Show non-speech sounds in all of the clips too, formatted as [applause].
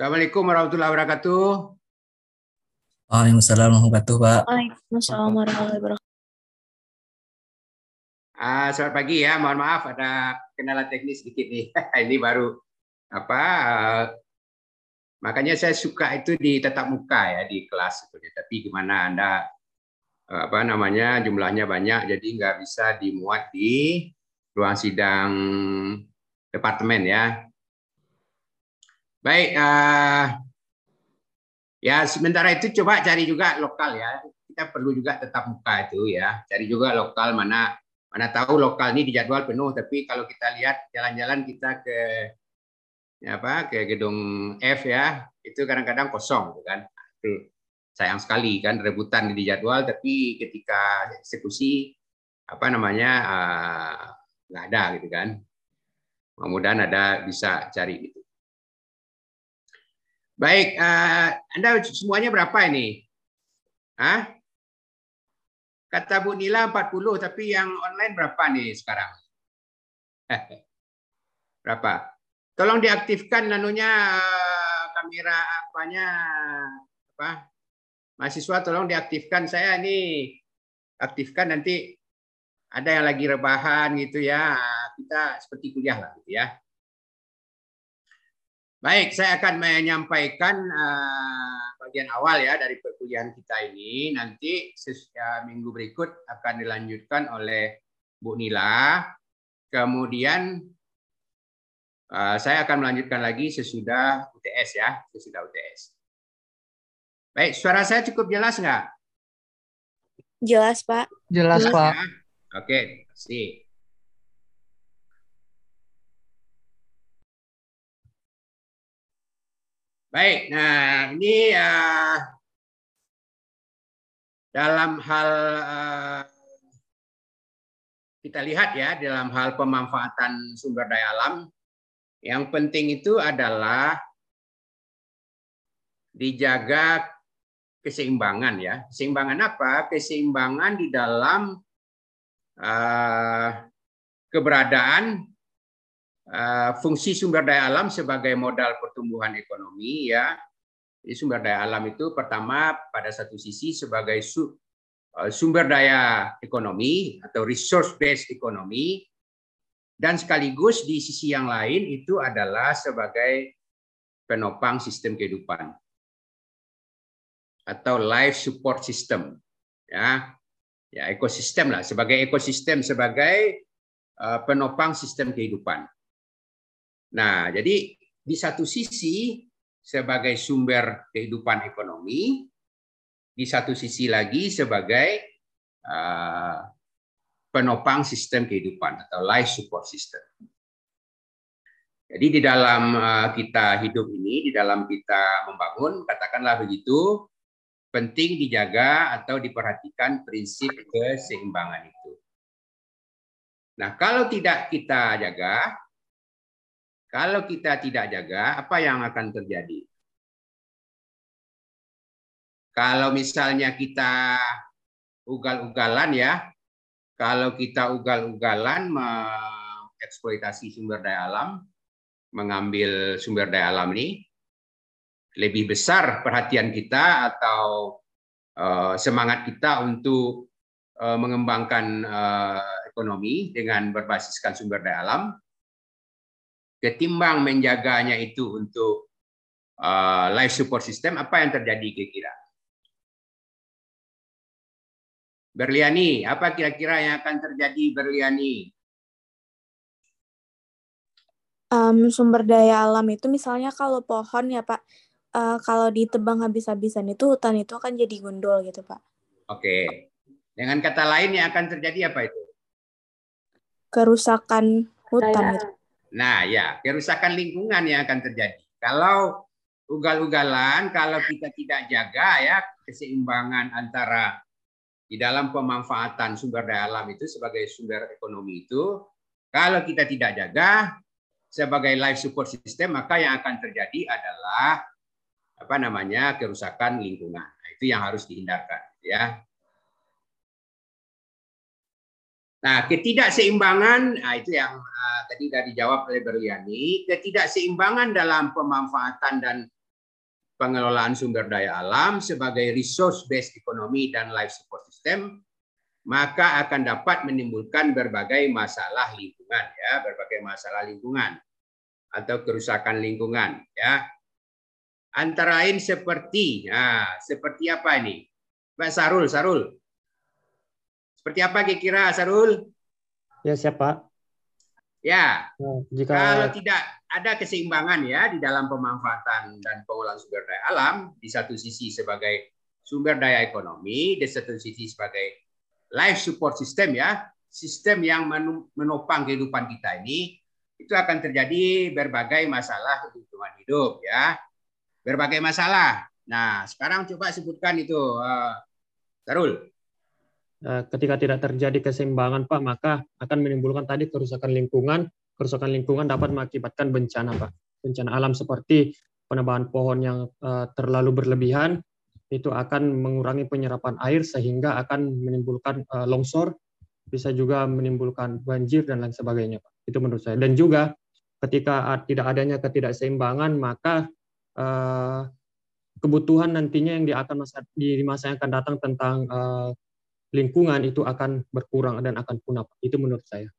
Assalamualaikum warahmatullahi wabarakatuh. Waalaikumsalam warahmatullahi wabarakatuh, Pak. Waalaikumsalam warahmatullahi wabarakatuh. Ah, selamat pagi ya. Mohon maaf ada kendala teknis sedikit nih. [laughs] Ini baru apa? Uh, makanya saya suka itu di tetap muka ya di kelas sebetulnya. Tapi gimana Anda uh, apa namanya jumlahnya banyak jadi nggak bisa dimuat di ruang sidang departemen ya. Baik, uh, ya sementara itu coba cari juga lokal ya. Kita perlu juga tetap muka itu ya. Cari juga lokal mana mana tahu lokal ini dijadwal penuh, tapi kalau kita lihat jalan-jalan kita ke ya apa ke gedung F ya, itu kadang-kadang kosong, gitu kan? Sayang sekali kan rebutan di jadwal, tapi ketika eksekusi apa namanya uh, nggak ada gitu kan. Mudah-mudahan ada bisa cari gitu. Baik, uh, Anda semuanya berapa ini? Hah? Kata Bu Nila 40, tapi yang online berapa nih sekarang? [laughs] berapa? Tolong diaktifkan nanunya kamera apanya apa? Mahasiswa tolong diaktifkan saya ini aktifkan nanti ada yang lagi rebahan gitu ya. Kita seperti kuliah lah gitu ya. Baik, saya akan menyampaikan uh, bagian awal ya dari perkuliahan kita ini. Nanti ya, minggu berikut akan dilanjutkan oleh Bu Nila. Kemudian uh, saya akan melanjutkan lagi sesudah UTS ya, sesudah UTS. Baik, suara saya cukup jelas nggak? Jelas, Pak. Jelas, jelas Pak. Ya? Oke, terima kasih. Baik, nah ini uh, dalam hal uh, kita lihat ya dalam hal pemanfaatan sumber daya alam, yang penting itu adalah dijaga keseimbangan ya. Keseimbangan apa? Keseimbangan di dalam uh, keberadaan fungsi sumber daya alam sebagai modal pertumbuhan ekonomi ya. Jadi sumber daya alam itu pertama pada satu sisi sebagai eh, sumber daya ekonomi atau resource based ekonomi. Dan sekaligus di sisi yang lain itu adalah sebagai penopang sistem kehidupan atau life support system ya. Ya ekosistem lah sebagai ekosistem sebagai eh, penopang sistem kehidupan Nah, jadi di satu sisi sebagai sumber kehidupan ekonomi, di satu sisi lagi sebagai uh, penopang sistem kehidupan atau life support system. Jadi di dalam uh, kita hidup ini, di dalam kita membangun, katakanlah begitu, penting dijaga atau diperhatikan prinsip keseimbangan itu. Nah, kalau tidak kita jaga, kalau kita tidak jaga, apa yang akan terjadi? Kalau misalnya kita ugal-ugalan ya, kalau kita ugal-ugalan mengeksploitasi sumber daya alam, mengambil sumber daya alam ini, lebih besar perhatian kita atau uh, semangat kita untuk uh, mengembangkan uh, ekonomi dengan berbasiskan sumber daya alam, ketimbang menjaganya itu untuk uh, life support system, apa yang terjadi kira-kira? Berliani, apa kira-kira yang akan terjadi Berliani? Um, sumber daya alam itu misalnya kalau pohon ya Pak, uh, kalau ditebang habis-habisan itu hutan itu akan jadi gundul gitu Pak. Oke. Dengan kata lain yang akan terjadi apa itu? Kerusakan hutan itu. Nah, ya, kerusakan lingkungan yang akan terjadi. Kalau ugal-ugalan, kalau kita tidak jaga ya keseimbangan antara di dalam pemanfaatan sumber daya alam itu sebagai sumber ekonomi itu, kalau kita tidak jaga sebagai life support system, maka yang akan terjadi adalah apa namanya kerusakan lingkungan. Nah, itu yang harus dihindarkan, ya. Nah, ketidakseimbangan, nah itu yang uh, tadi sudah dijawab oleh Berliani, ketidakseimbangan dalam pemanfaatan dan pengelolaan sumber daya alam sebagai resource based economy dan life support system maka akan dapat menimbulkan berbagai masalah lingkungan ya, berbagai masalah lingkungan atau kerusakan lingkungan ya. Antara lain seperti nah, seperti apa ini? Pak Sarul, Sarul. Seperti apa kira-kira Sarul? Ya, siapa? Ya. Nah, jika kalau tidak ada keseimbangan ya di dalam pemanfaatan dan pengolahan sumber daya alam di satu sisi sebagai sumber daya ekonomi, di satu sisi sebagai life support system ya, sistem yang menopang kehidupan kita ini itu akan terjadi berbagai masalah lingkungan hidup ya. Berbagai masalah. Nah, sekarang coba sebutkan itu uh, Tarul. Nah, ketika tidak terjadi keseimbangan Pak, maka akan menimbulkan tadi kerusakan lingkungan. Kerusakan lingkungan dapat mengakibatkan bencana Pak. Bencana alam seperti penebangan pohon yang uh, terlalu berlebihan, itu akan mengurangi penyerapan air sehingga akan menimbulkan uh, longsor, bisa juga menimbulkan banjir dan lain sebagainya, Pak. Itu menurut saya. Dan juga ketika tidak adanya ketidakseimbangan, maka uh, kebutuhan nantinya yang di akan masa di masa yang akan datang tentang lingkungan itu akan berkurang dan akan punah. Itu menurut saya.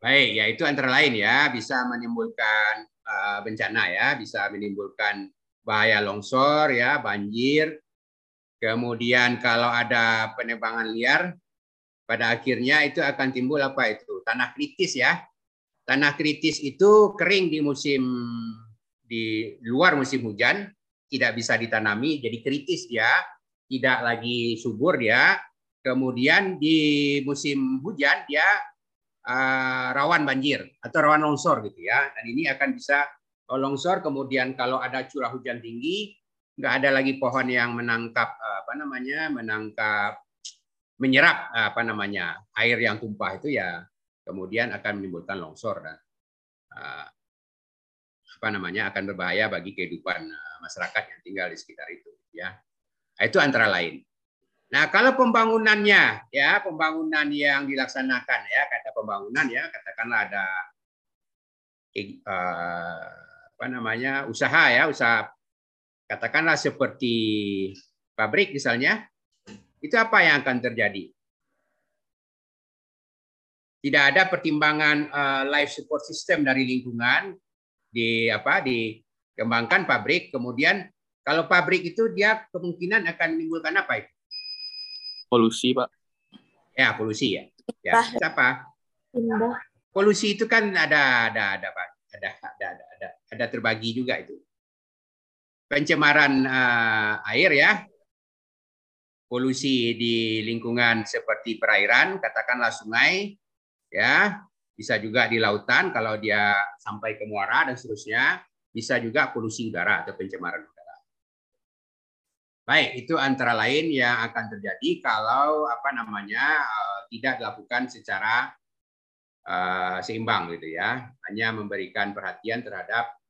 Baik, ya itu antara lain ya bisa menimbulkan uh, bencana ya, bisa menimbulkan bahaya longsor ya, banjir. Kemudian kalau ada penebangan liar pada akhirnya itu akan timbul apa itu? Tanah kritis ya. Tanah kritis itu kering di musim di luar musim hujan, tidak bisa ditanami, jadi kritis dia, tidak lagi subur dia. Kemudian di musim hujan dia uh, rawan banjir atau rawan longsor gitu ya. Dan ini akan bisa longsor kemudian kalau ada curah hujan tinggi nggak ada lagi pohon yang menangkap eh, apa namanya menangkap menyerap eh, apa namanya air yang tumpah itu ya kemudian akan menimbulkan longsor dan eh, apa namanya akan berbahaya bagi kehidupan masyarakat yang tinggal di sekitar itu ya itu antara lain. Nah kalau pembangunannya ya pembangunan yang dilaksanakan ya kata pembangunan ya katakanlah ada apa namanya usaha ya usaha katakanlah seperti pabrik misalnya itu apa yang akan terjadi? Tidak ada pertimbangan uh, life support system dari lingkungan di apa dikembangkan pabrik kemudian kalau pabrik itu dia kemungkinan akan menimbulkan apa itu? Polusi pak. Ya polusi ya. Ya apa polusi itu kan ada ada ada pak. Ada ada ada ada, ada terbagi juga itu. Pencemaran uh, air ya, polusi di lingkungan seperti perairan, katakanlah sungai, ya, bisa juga di lautan kalau dia sampai ke muara dan seterusnya, bisa juga polusi udara atau pencemaran. Baik, itu antara lain yang akan terjadi kalau apa namanya uh, tidak dilakukan secara uh, seimbang gitu ya, hanya memberikan perhatian terhadap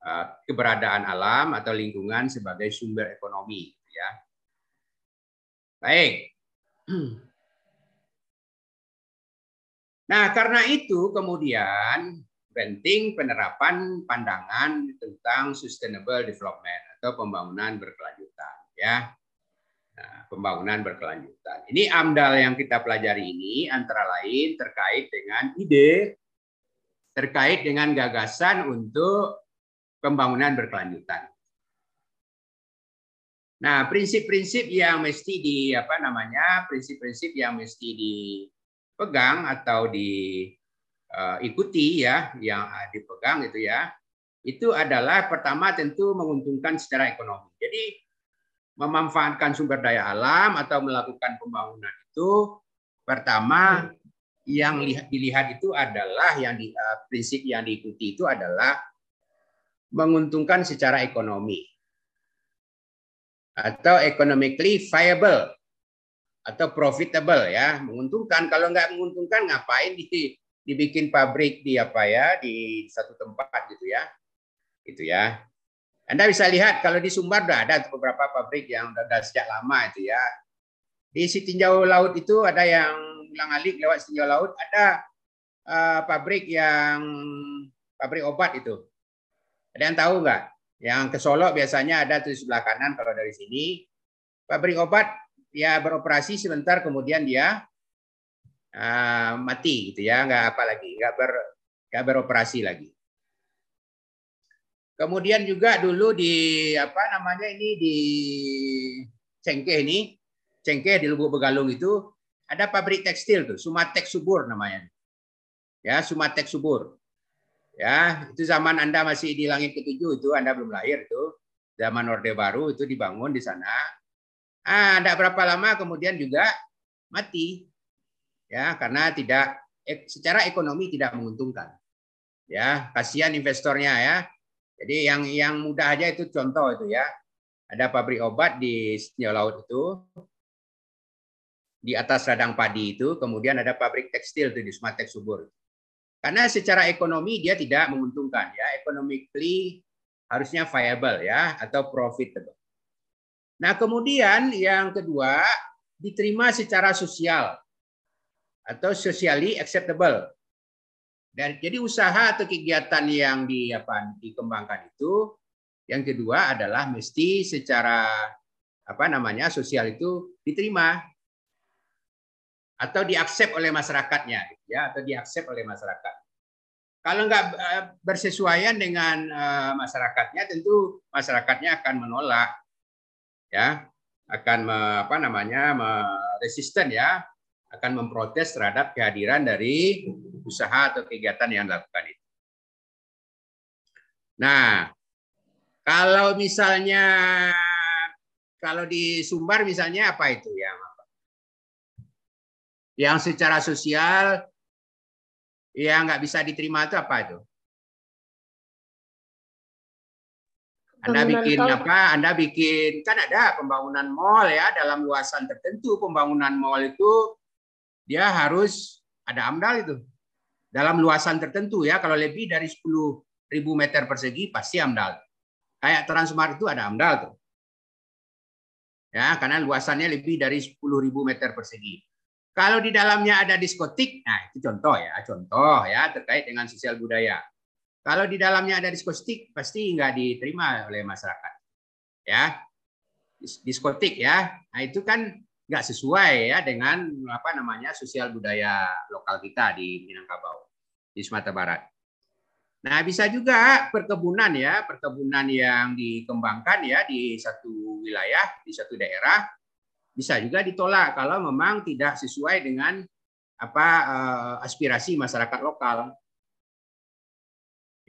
uh, keberadaan alam atau lingkungan sebagai sumber ekonomi gitu ya. Baik. [clears throat] Nah, karena itu kemudian penting penerapan pandangan tentang sustainable development atau pembangunan berkelanjutan ya. Nah, pembangunan berkelanjutan. Ini AMDAL yang kita pelajari ini antara lain terkait dengan ide, terkait dengan gagasan untuk pembangunan berkelanjutan. Nah, prinsip-prinsip yang mesti di apa namanya? prinsip-prinsip yang mesti dipegang atau diikuti ya, yang dipegang itu ya. Itu adalah pertama tentu menguntungkan secara ekonomi. Jadi memanfaatkan sumber daya alam atau melakukan pembangunan itu pertama yang dilihat itu adalah yang di, uh, prinsip yang diikuti itu adalah menguntungkan secara ekonomi. Atau economically viable atau profitable ya. Menguntungkan. Kalau nggak menguntungkan ngapain di, dibikin pabrik di apa ya di satu tempat gitu ya. Gitu ya anda bisa lihat kalau di Sumbar sudah ada beberapa pabrik yang sudah sejak lama itu ya. Di Sitinjau Laut itu ada yang ulang alik lewat Sitinjau Laut ada uh, pabrik yang pabrik obat itu. Ada yang tahu nggak? Yang ke Solo biasanya ada di sebelah kanan kalau dari sini. Pabrik obat ya beroperasi sebentar kemudian dia uh, mati gitu ya, nggak apa lagi, nggak ber nggak beroperasi lagi. Kemudian juga dulu di apa namanya ini di Cengkeh ini, Cengkeh di Lubuk Begalung itu ada pabrik tekstil tuh, Sumatek Subur namanya. Ya, Sumatek Subur. Ya, itu zaman Anda masih di langit ketujuh itu Anda belum lahir itu. Zaman Orde Baru itu dibangun di sana. Ah, tidak berapa lama kemudian juga mati. Ya, karena tidak secara ekonomi tidak menguntungkan. Ya, kasihan investornya ya. Jadi yang yang mudah aja itu contoh itu ya. Ada pabrik obat di Senja Laut itu. Di atas radang padi itu, kemudian ada pabrik tekstil itu di Sumatek Subur. Karena secara ekonomi dia tidak menguntungkan ya, economically harusnya viable ya atau profitable. Nah, kemudian yang kedua diterima secara sosial atau socially acceptable. Dan jadi usaha atau kegiatan yang di apa dikembangkan itu yang kedua adalah mesti secara apa namanya sosial itu diterima. Atau diaksep oleh masyarakatnya ya atau diaksep oleh masyarakat. Kalau nggak eh, bersesuaian dengan eh, masyarakatnya, tentu masyarakatnya akan menolak, ya, akan apa namanya, resisten ya, akan memprotes terhadap kehadiran dari usaha atau kegiatan yang dilakukan itu. Nah, kalau misalnya kalau di Sumbar misalnya apa itu yang yang secara sosial yang nggak bisa diterima itu apa itu? Anda bikin apa? Anda bikin kan ada pembangunan mall ya dalam luasan tertentu pembangunan mall itu dia harus ada AMDAL itu dalam luasan tertentu ya kalau lebih dari 10 ribu meter persegi pasti AMDAL. Kayak Transmart itu ada AMDAL tuh. Ya, karena luasannya lebih dari 10 ribu meter persegi. Kalau di dalamnya ada diskotik, nah itu contoh ya, contoh ya terkait dengan sosial budaya. Kalau di dalamnya ada diskotik, pasti nggak diterima oleh masyarakat. Ya, diskotik ya, nah itu kan nggak sesuai ya dengan apa namanya sosial budaya lokal kita di Minangkabau, di Sumatera Barat. Nah, bisa juga perkebunan ya, perkebunan yang dikembangkan ya di satu wilayah, di satu daerah bisa juga ditolak kalau memang tidak sesuai dengan apa eh, aspirasi masyarakat lokal.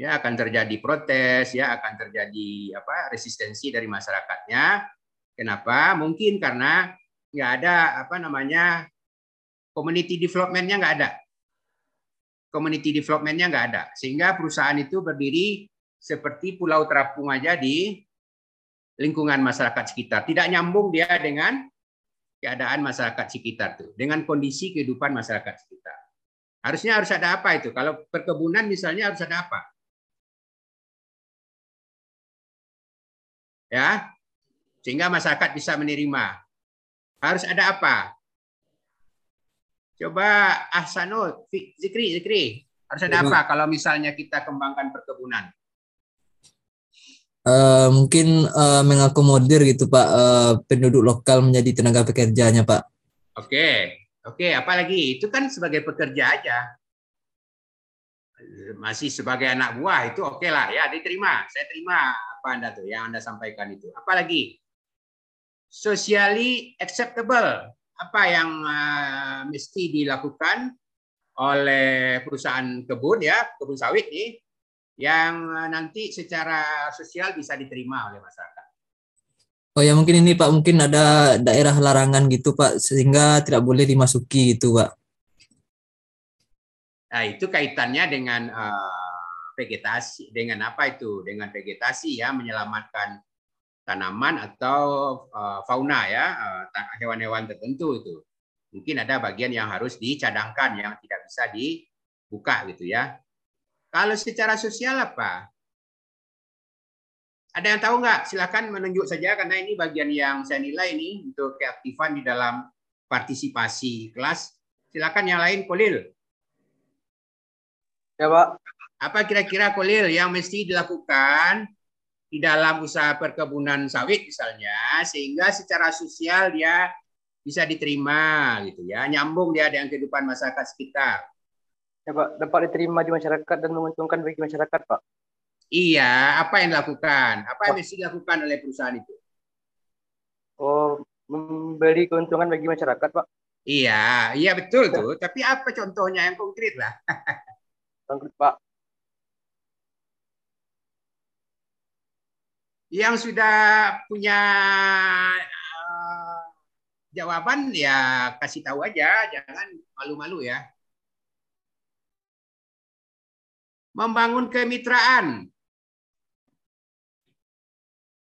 Ya akan terjadi protes, ya akan terjadi apa resistensi dari masyarakatnya. Kenapa? Mungkin karena nggak ada apa namanya community developmentnya nggak ada. Community developmentnya nggak ada, sehingga perusahaan itu berdiri seperti Pulau Terapung aja di lingkungan masyarakat sekitar. Tidak nyambung dia dengan keadaan masyarakat sekitar tuh dengan kondisi kehidupan masyarakat sekitar. Harusnya harus ada apa itu? Kalau perkebunan misalnya harus ada apa? Ya. Sehingga masyarakat bisa menerima. Harus ada apa? Coba Ahsanul, Zikri, Zikri. Harus ada apa kalau misalnya kita kembangkan perkebunan? uh, mungkin uh, mengakomodir gitu Pak uh, penduduk lokal menjadi tenaga pekerjanya Pak. Oke, oke. Apalagi itu kan sebagai pekerja aja, masih sebagai anak buah itu oke okay lah ya diterima. Saya terima apa anda tuh yang anda sampaikan itu. Apalagi socially acceptable apa yang uh, mesti dilakukan oleh perusahaan kebun ya kebun sawit nih yang eh, nanti secara sosial bisa diterima oleh masyarakat. Oh ya mungkin ini Pak mungkin ada daerah larangan gitu Pak sehingga tidak boleh dimasuki gitu Pak. Nah itu kaitannya dengan uh, vegetasi dengan apa itu dengan vegetasi ya menyelamatkan tanaman atau uh, fauna ya hewan-hewan uh, tertentu itu mungkin ada bagian yang harus dicadangkan yang tidak bisa dibuka gitu ya kalau secara sosial apa? Ada yang tahu nggak? Silakan menunjuk saja karena ini bagian yang saya nilai ini untuk keaktifan di dalam partisipasi kelas. Silakan yang lain, Kolil. Ya, Pak. Apa kira-kira Kolil yang mesti dilakukan di dalam usaha perkebunan sawit misalnya, sehingga secara sosial dia bisa diterima gitu ya, nyambung dia dengan kehidupan masyarakat sekitar. Pak, dapat diterima di masyarakat dan menguntungkan bagi masyarakat, Pak. Iya, apa yang dilakukan? Apa yang mesti dilakukan oleh perusahaan itu? Oh, memberi keuntungan bagi masyarakat, Pak. Iya, iya betul tuh. Tapi apa contohnya yang konkret lah? [laughs] Konkret, Pak. Yang sudah punya uh, jawaban ya kasih tahu aja, jangan malu-malu ya. Membangun kemitraan.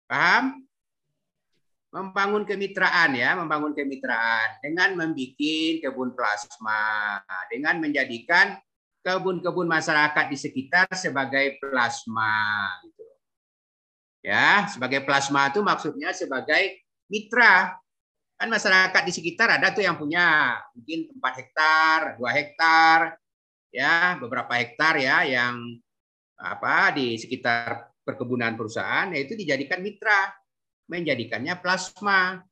Paham? Membangun kemitraan ya, membangun kemitraan dengan membuat kebun plasma, dengan menjadikan kebun-kebun masyarakat di sekitar sebagai plasma. Ya, sebagai plasma itu maksudnya sebagai mitra. Kan masyarakat di sekitar ada tuh yang punya mungkin 4 hektar, 2 hektar, ya, beberapa hektar ya yang apa di sekitar perkebunan perusahaan yaitu dijadikan mitra, menjadikannya plasma.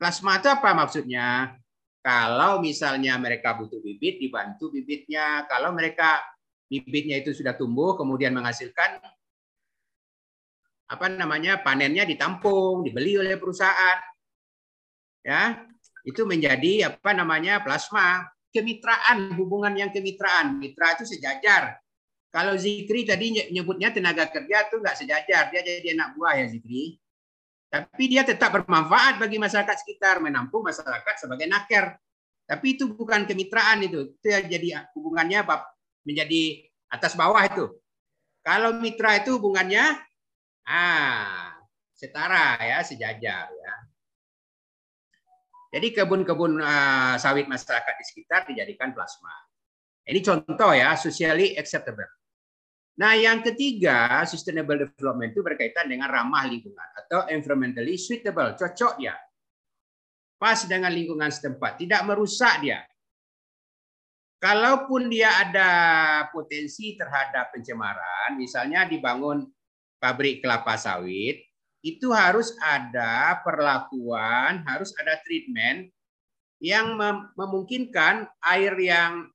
Plasma itu apa maksudnya? Kalau misalnya mereka butuh bibit, dibantu bibitnya. Kalau mereka bibitnya itu sudah tumbuh, kemudian menghasilkan apa namanya panennya ditampung, dibeli oleh perusahaan, ya itu menjadi apa namanya plasma kemitraan, hubungan yang kemitraan. Mitra itu sejajar. Kalau Zikri tadi nyebutnya tenaga kerja itu nggak sejajar, dia jadi anak buah ya Zikri. Tapi dia tetap bermanfaat bagi masyarakat sekitar, menampung masyarakat sebagai naker. Tapi itu bukan kemitraan itu. Itu jadi hubungannya menjadi atas bawah itu. Kalau mitra itu hubungannya ah setara ya, sejajar ya. Jadi kebun-kebun uh, sawit masyarakat di sekitar dijadikan plasma. Ini contoh ya, socially acceptable. Nah, yang ketiga, sustainable development itu berkaitan dengan ramah lingkungan atau environmentally suitable, cocok dia. Pas dengan lingkungan setempat, tidak merusak dia. Kalaupun dia ada potensi terhadap pencemaran, misalnya dibangun pabrik kelapa sawit, itu harus ada perlakuan, harus ada treatment yang memungkinkan air yang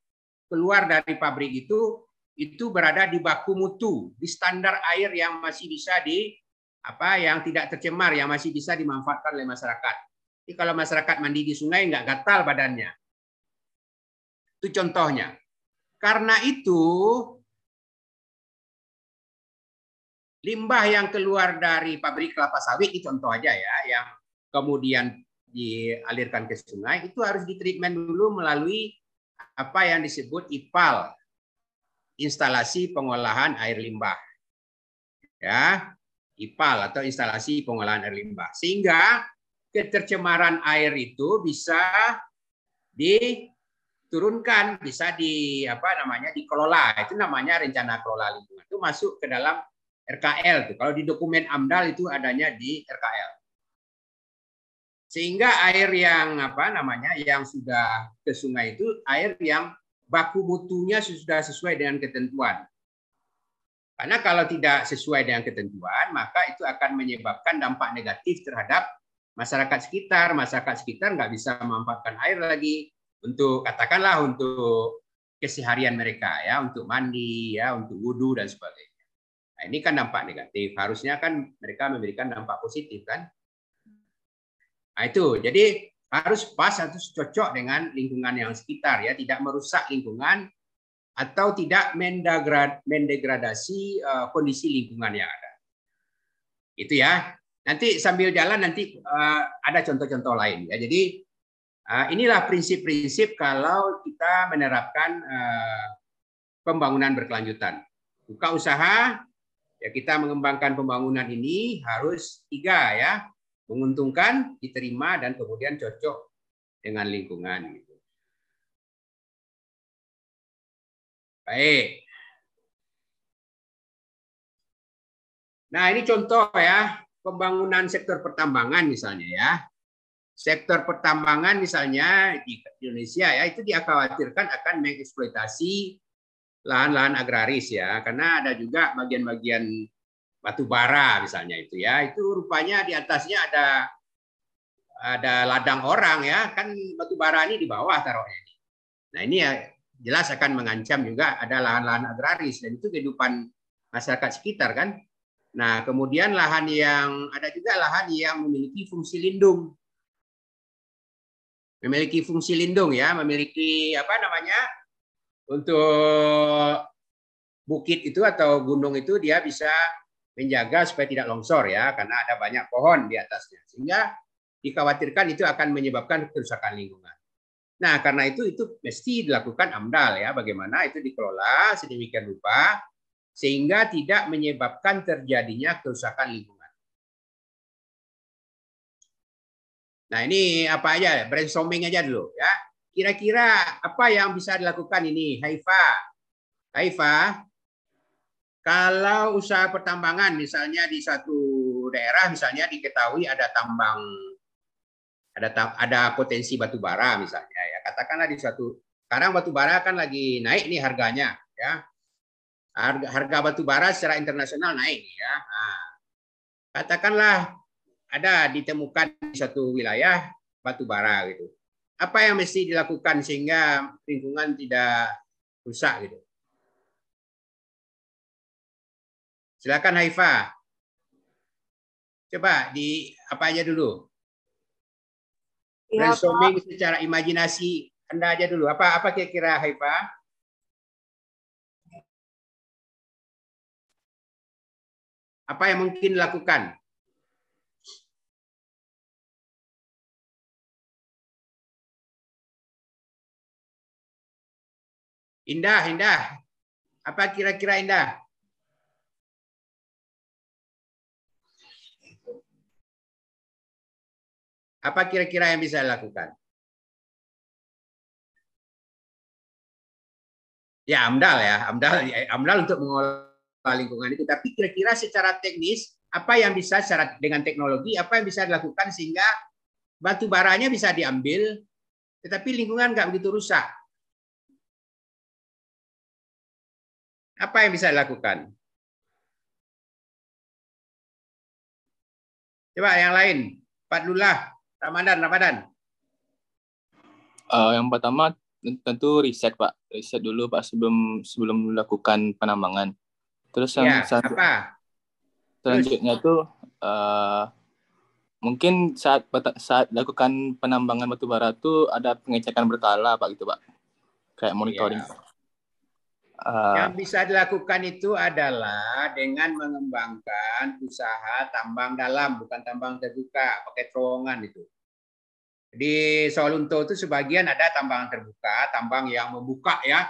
keluar dari pabrik itu itu berada di baku mutu, di standar air yang masih bisa di apa yang tidak tercemar, yang masih bisa dimanfaatkan oleh masyarakat. Jadi kalau masyarakat mandi di sungai nggak gatal badannya. Itu contohnya. Karena itu limbah yang keluar dari pabrik kelapa sawit itu contoh aja ya, yang kemudian dialirkan ke sungai itu harus ditreatment dulu melalui apa yang disebut IPAL instalasi pengolahan air limbah. Ya, IPAL atau instalasi pengolahan air limbah. Sehingga ketercemaran air itu bisa diturunkan, bisa di apa namanya dikelola. Itu namanya rencana kelola lingkungan. Itu masuk ke dalam RKL. Kalau di dokumen AMDAL itu adanya di RKL. Sehingga air yang apa namanya yang sudah ke sungai itu air yang baku mutunya sudah sesuai dengan ketentuan. Karena kalau tidak sesuai dengan ketentuan, maka itu akan menyebabkan dampak negatif terhadap masyarakat sekitar. Masyarakat sekitar nggak bisa memanfaatkan air lagi untuk katakanlah untuk keseharian mereka ya, untuk mandi ya, untuk wudhu dan sebagainya. Nah, ini kan dampak negatif. Harusnya kan mereka memberikan dampak positif kan. Nah, itu. Jadi harus pas harus cocok dengan lingkungan yang sekitar ya tidak merusak lingkungan atau tidak mendegradasi uh, kondisi lingkungan yang ada itu ya nanti sambil jalan nanti uh, ada contoh-contoh lain ya jadi uh, inilah prinsip-prinsip kalau kita menerapkan pembangunan berkelanjutan buka usaha ya kita mengembangkan pembangunan ini harus tiga ya menguntungkan, diterima dan kemudian cocok dengan lingkungan gitu. Baik. Nah, ini contoh ya, pembangunan sektor pertambangan misalnya ya. Sektor pertambangan misalnya di Indonesia ya, itu dikhawatirkan akan mengeksploitasi lahan-lahan agraris ya, karena ada juga bagian-bagian batu bara misalnya itu ya. Itu rupanya di atasnya ada ada ladang orang ya, kan batu bara ini di bawah taruhnya ini. Nah, ini ya jelas akan mengancam juga ada lahan-lahan agraris dan itu kehidupan masyarakat sekitar kan. Nah, kemudian lahan yang ada juga lahan yang memiliki fungsi lindung. Memiliki fungsi lindung ya, memiliki apa namanya? Untuk bukit itu atau gunung itu dia bisa menjaga supaya tidak longsor ya, karena ada banyak pohon di atasnya. Sehingga dikhawatirkan itu akan menyebabkan kerusakan lingkungan. Nah, karena itu itu mesti dilakukan AMDAL ya, bagaimana itu dikelola sedemikian rupa sehingga tidak menyebabkan terjadinya kerusakan lingkungan. Nah, ini apa aja? Brainstorming aja dulu ya. Kira-kira apa yang bisa dilakukan ini, Haifa? Haifa, kalau usaha pertambangan misalnya di satu daerah misalnya diketahui ada tambang ada ada potensi batu bara misalnya ya. Katakanlah di suatu sekarang batu bara kan lagi naik nih harganya ya. Harga, harga batu bara secara internasional naik ya. Nah, katakanlah ada ditemukan di suatu wilayah batu bara gitu apa yang mesti dilakukan sehingga lingkungan tidak rusak gitu silakan Haifa coba di apa aja dulu Ya, Brainstorming Pak. secara imajinasi Anda aja dulu. Apa apa kira-kira Haifa? Apa yang mungkin dilakukan? Indah, indah. Apa kira-kira indah? Apa kira-kira yang bisa dilakukan? Ya AMDAL ya, AMDAL, AMDAL untuk mengolah lingkungan itu. Tapi kira-kira secara teknis apa yang bisa secara dengan teknologi apa yang bisa dilakukan sehingga batu baranya bisa diambil, tetapi lingkungan nggak begitu rusak. Apa yang bisa dilakukan? Coba yang lain, Pak Lullah. Ramadan, Ramadan. Uh, yang pertama tentu riset Pak, riset dulu Pak sebelum sebelum melakukan penambangan. Terus yang ya, satu, apa? selanjutnya Terus. tuh uh, mungkin saat saat lakukan penambangan batu bara tuh ada pengecekan berkala Pak gitu Pak, kayak monitoring. Ya. Uh, yang bisa dilakukan itu adalah dengan mengembangkan usaha tambang dalam, bukan tambang terbuka, pakai terowongan itu. Di Solunto itu sebagian ada tambang terbuka, tambang yang membuka ya.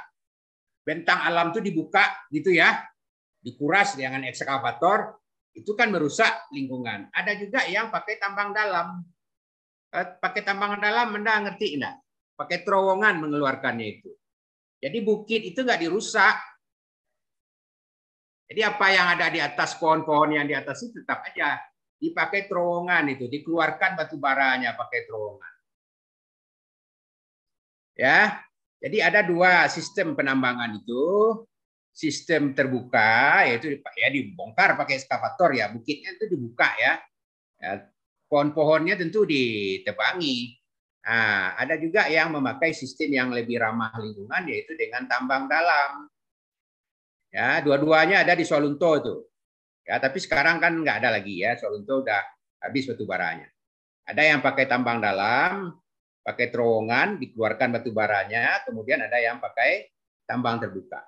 Bentang alam itu dibuka gitu ya. Dikuras dengan ekskavator, itu kan merusak lingkungan. Ada juga yang pakai tambang dalam. Eh, pakai tambang dalam, Anda ngerti enggak? Pakai terowongan mengeluarkannya itu. Jadi bukit itu nggak dirusak. Jadi apa yang ada di atas pohon-pohon yang di atas itu tetap aja dipakai terowongan itu, dikeluarkan batu baranya pakai terowongan. Ya, jadi ada dua sistem penambangan itu, sistem terbuka yaitu ya dibongkar pakai eskavator ya, bukitnya itu dibuka ya. ya pohon-pohonnya tentu ditebangi, Nah, ada juga yang memakai sistem yang lebih ramah lingkungan yaitu dengan tambang dalam. Ya, dua-duanya ada di Solunto itu. Ya, tapi sekarang kan nggak ada lagi ya, Solunto udah habis batu baranya. Ada yang pakai tambang dalam, pakai terowongan, dikeluarkan batu baranya, kemudian ada yang pakai tambang terbuka.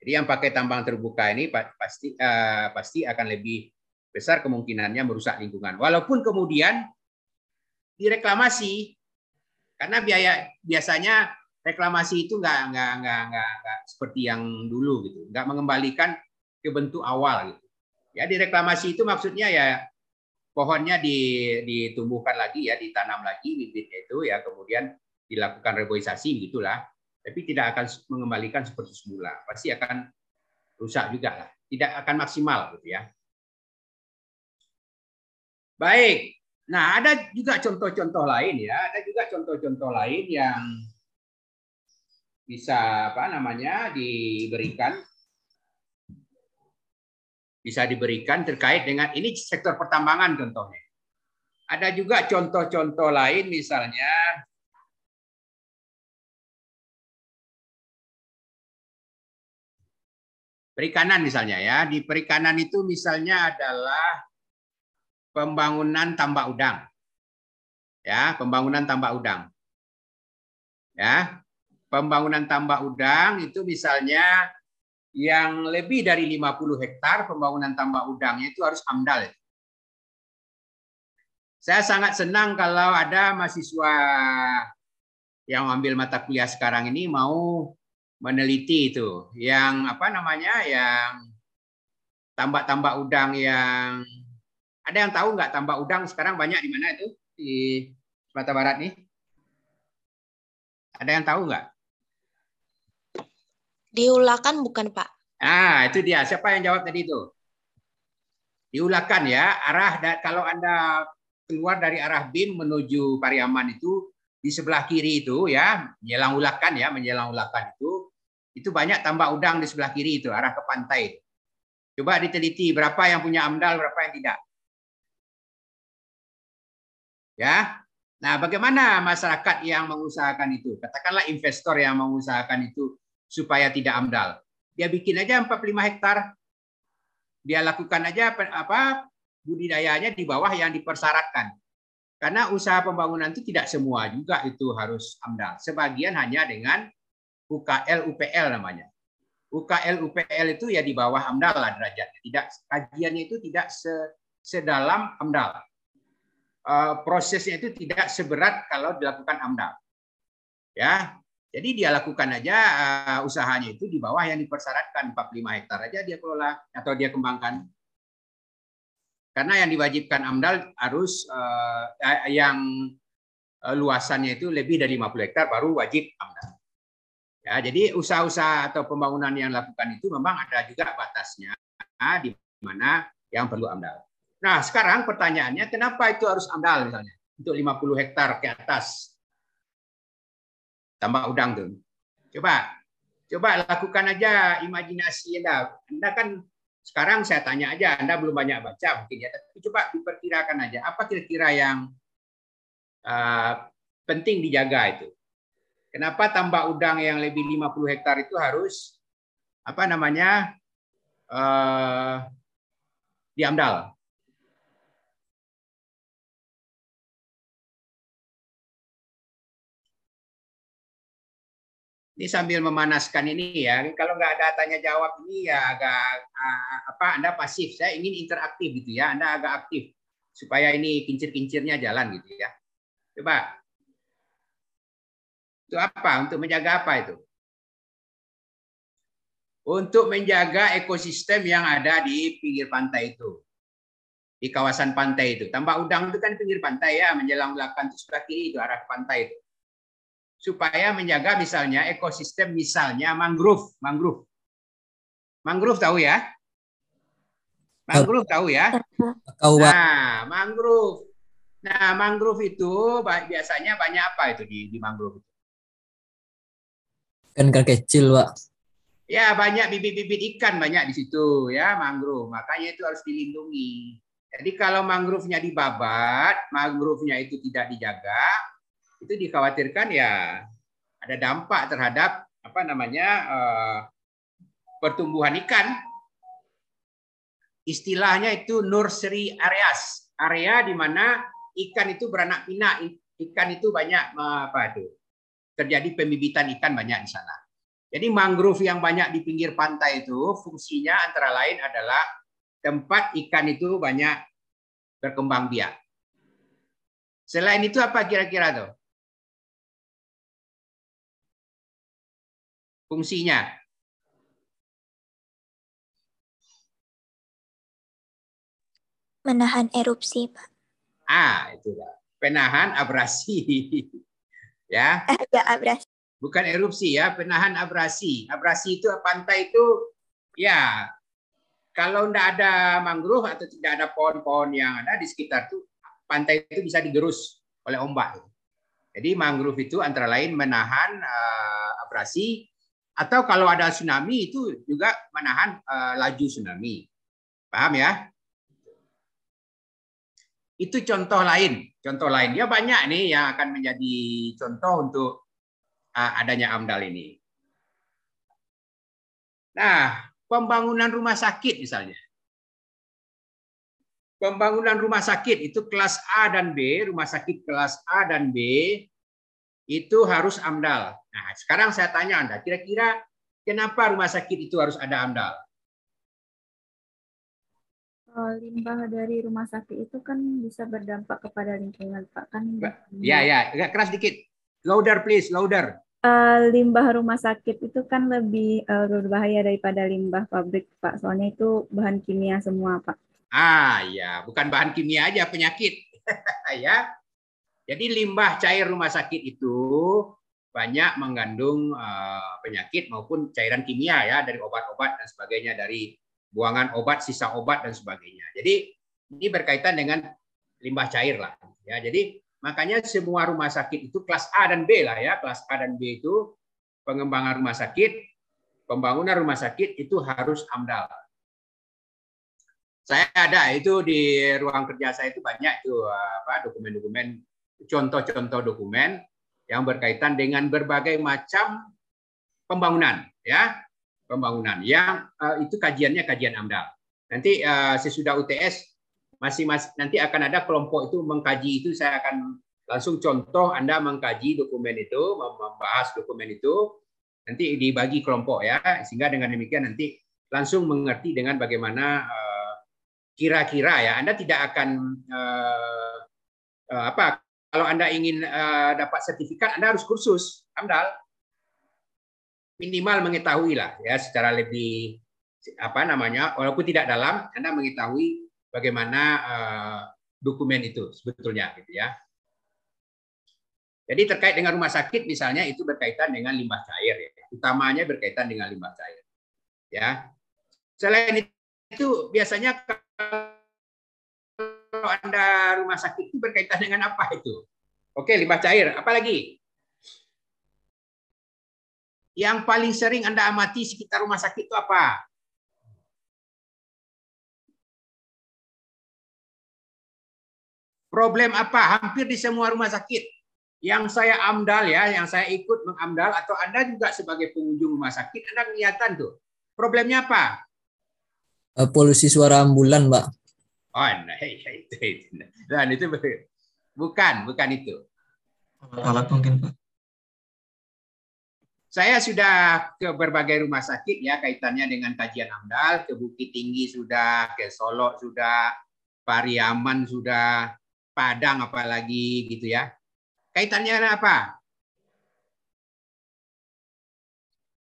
Jadi yang pakai tambang terbuka ini pasti uh, pasti akan lebih besar kemungkinannya merusak lingkungan. Walaupun kemudian direklamasi. Karena biaya biasanya reklamasi itu nggak nggak nggak nggak nggak seperti yang dulu gitu. Nggak mengembalikan ke bentuk awal gitu. Ya direklamasi itu maksudnya ya pohonnya ditumbuhkan lagi ya ditanam lagi bibitnya itu ya kemudian dilakukan reboisasi gitulah. Tapi tidak akan mengembalikan seperti semula. Pasti akan rusak juga lah. Tidak akan maksimal gitu ya. Baik Nah, ada juga contoh-contoh lain ya, ada juga contoh-contoh lain yang bisa apa namanya diberikan bisa diberikan terkait dengan ini sektor pertambangan contohnya. Ada juga contoh-contoh lain misalnya perikanan misalnya ya. Di perikanan itu misalnya adalah pembangunan tambak udang. Ya, pembangunan tambak udang. Ya. Pembangunan tambak udang itu misalnya yang lebih dari 50 hektar pembangunan tambak udangnya itu harus AMDAL. Saya sangat senang kalau ada mahasiswa yang ambil mata kuliah sekarang ini mau meneliti itu yang apa namanya yang tambak-tambak udang yang ada yang tahu nggak tambak udang sekarang banyak di mana itu? Di Sumatera Barat nih. Ada yang tahu nggak? Diulakan bukan pak? Ah itu dia. Siapa yang jawab tadi itu? Diulakan ya. Arah kalau anda keluar dari arah BIM menuju Pariaman itu di sebelah kiri itu ya menjelang ulakan ya menjelang ulakan itu itu banyak tambak udang di sebelah kiri itu, arah ke pantai. Coba diteliti berapa yang punya AMDAL, berapa yang tidak. Ya. Nah, bagaimana masyarakat yang mengusahakan itu? Katakanlah investor yang mengusahakan itu supaya tidak AMDAL. Dia bikin aja 45 hektar. Dia lakukan aja apa budidayanya di bawah yang dipersyaratkan. Karena usaha pembangunan itu tidak semua juga itu harus AMDAL. Sebagian hanya dengan UKL UPL namanya. UKL UPL itu ya di bawah AMDAL lah derajatnya. Tidak kajiannya itu tidak sedalam AMDAL. Uh, prosesnya itu tidak seberat kalau dilakukan AMDAL. Ya, jadi dia lakukan aja uh, usahanya itu di bawah yang dipersyaratkan 45 hektar aja dia kelola atau dia kembangkan. Karena yang diwajibkan AMDAL harus uh, yang luasannya itu lebih dari 50 hektar baru wajib AMDAL. Ya, jadi usaha-usaha atau pembangunan yang dilakukan itu memang ada juga batasnya di mana yang perlu AMDAL. Nah, sekarang pertanyaannya kenapa itu harus AMDAL misalnya untuk 50 hektar ke atas tambah udang tuh. Coba coba lakukan aja imajinasi Anda. Anda kan sekarang saya tanya aja, Anda belum banyak baca mungkin ya, tapi coba diperkirakan aja apa kira-kira yang uh, penting dijaga itu. Kenapa tambak udang yang lebih 50 hektar itu harus apa namanya uh, diamdal? Ini sambil memanaskan ini ya. Kalau nggak ada tanya jawab ini ya agak uh, apa Anda pasif. Saya ingin interaktif gitu ya. Anda agak aktif supaya ini kincir-kincirnya jalan gitu ya. Coba itu apa? Untuk menjaga apa itu? Untuk menjaga ekosistem yang ada di pinggir pantai itu. Di kawasan pantai itu. Tambak udang itu kan pinggir pantai ya, menjelang belakang itu sebelah kiri itu arah pantai itu. Supaya menjaga misalnya ekosistem misalnya mangrove, mangrove. Mangrove tahu ya? Mangrove tahu ya? Nah, mangrove. Nah, mangrove itu biasanya banyak apa itu di, di mangrove itu? Ikan-ikan kecil, Pak. Ya, banyak bibit-bibit ikan banyak di situ ya, mangrove. Makanya itu harus dilindungi. Jadi kalau mangrove-nya dibabat, mangrove-nya itu tidak dijaga, itu dikhawatirkan ya ada dampak terhadap apa namanya uh, pertumbuhan ikan. Istilahnya itu nursery areas, area di mana ikan itu beranak pinak, ikan itu banyak apa itu terjadi pembibitan ikan banyak di sana. Jadi mangrove yang banyak di pinggir pantai itu fungsinya antara lain adalah tempat ikan itu banyak berkembang biak. Selain itu apa kira-kira tuh? Fungsinya? Menahan erupsi, Pak. Ah, itu Penahan abrasi. [laughs] ya. Ya abrasi. Bukan erupsi ya, penahan abrasi. Abrasi itu pantai itu ya kalau tidak ada mangrove atau tidak ada pohon-pohon yang ada di sekitar itu pantai itu bisa digerus oleh ombak. Jadi mangrove itu antara lain menahan uh, abrasi atau kalau ada tsunami itu juga menahan uh, laju tsunami. Paham ya? Itu contoh lain. Contoh lain. Ya banyak nih yang akan menjadi contoh untuk uh, adanya AMDAL ini. Nah, pembangunan rumah sakit misalnya. Pembangunan rumah sakit itu kelas A dan B, rumah sakit kelas A dan B itu harus AMDAL. Nah, sekarang saya tanya Anda, kira-kira kenapa rumah sakit itu harus ada AMDAL? Eh, limbah dari rumah sakit itu kan bisa berdampak kepada lingkungan, Pak. Kan Ya, ya, agak keras dikit. Louder please, louder. Uh, limbah rumah sakit itu kan lebih uh, berbahaya daripada limbah pabrik, Pak. Soalnya itu bahan kimia semua, Pak. Ah, ya, bukan bahan kimia aja, penyakit. [laughs] ya. Jadi limbah cair rumah sakit itu banyak mengandung uh, penyakit maupun cairan kimia ya dari obat-obat dan sebagainya dari buangan obat, sisa obat dan sebagainya. Jadi ini berkaitan dengan limbah cair lah. Ya, jadi makanya semua rumah sakit itu kelas A dan B lah ya. Kelas A dan B itu pengembangan rumah sakit, pembangunan rumah sakit itu harus AMDAL. Saya ada itu di ruang kerja saya itu banyak itu apa dokumen-dokumen contoh-contoh dokumen yang berkaitan dengan berbagai macam pembangunan ya. Pembangunan yang uh, itu kajiannya kajian AMDAL. Nanti uh, sesudah UTS masih masih nanti akan ada kelompok itu mengkaji itu. Saya akan langsung contoh Anda mengkaji dokumen itu, membahas dokumen itu. Nanti dibagi kelompok ya. Sehingga dengan demikian nanti langsung mengerti dengan bagaimana uh, kira-kira ya. Anda tidak akan uh, uh, apa kalau Anda ingin uh, dapat sertifikat Anda harus kursus AMDAL minimal mengetahui lah ya secara lebih apa namanya walaupun tidak dalam Anda mengetahui bagaimana uh, dokumen itu sebetulnya gitu ya. Jadi terkait dengan rumah sakit misalnya itu berkaitan dengan limbah cair ya. Utamanya berkaitan dengan limbah cair. Ya. Selain itu biasanya kalau Anda rumah sakit itu berkaitan dengan apa itu? Oke, limbah cair. Apalagi? Yang paling sering Anda amati sekitar rumah sakit itu apa? Problem apa? Hampir di semua rumah sakit. Yang saya amdal ya, yang saya ikut mengamdal atau Anda juga sebagai pengunjung rumah sakit, Anda kelihatan tuh. Problemnya apa? Uh, polusi suara ambulan, Mbak. Oh, nah, itu, itu. Dan itu bukan, bukan itu. Alat mungkin, Pak. Saya sudah ke berbagai rumah sakit ya kaitannya dengan kajian AMDAL, ke Bukit Tinggi sudah, ke Solo sudah, Pariaman sudah, Padang apalagi gitu ya. Kaitannya apa?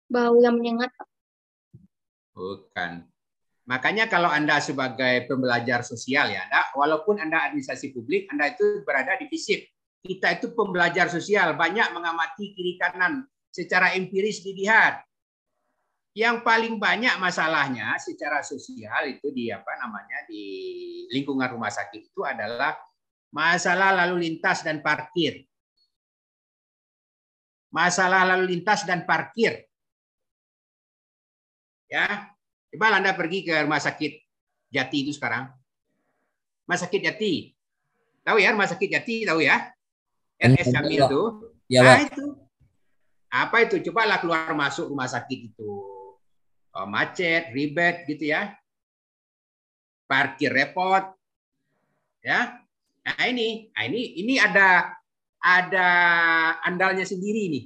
Bau yang menyengat. Bukan. Makanya kalau Anda sebagai pembelajar sosial ya, Anda, walaupun Anda administrasi publik, Anda itu berada di FISIP. Kita itu pembelajar sosial, banyak mengamati kiri kanan, secara empiris dilihat. Yang paling banyak masalahnya secara sosial itu di apa namanya di lingkungan rumah sakit itu adalah masalah lalu lintas dan parkir. Masalah lalu lintas dan parkir. Ya, coba Anda pergi ke rumah sakit Jati itu sekarang. Rumah sakit Jati. Tahu ya rumah sakit Jati tahu ya? RS Kamil itu. Ya, nah, itu apa itu? Cobalah keluar masuk rumah sakit itu. Oh, macet, ribet gitu ya. Parkir repot. Ya. Nah, ini, nah ini ini ada ada andalnya sendiri nih.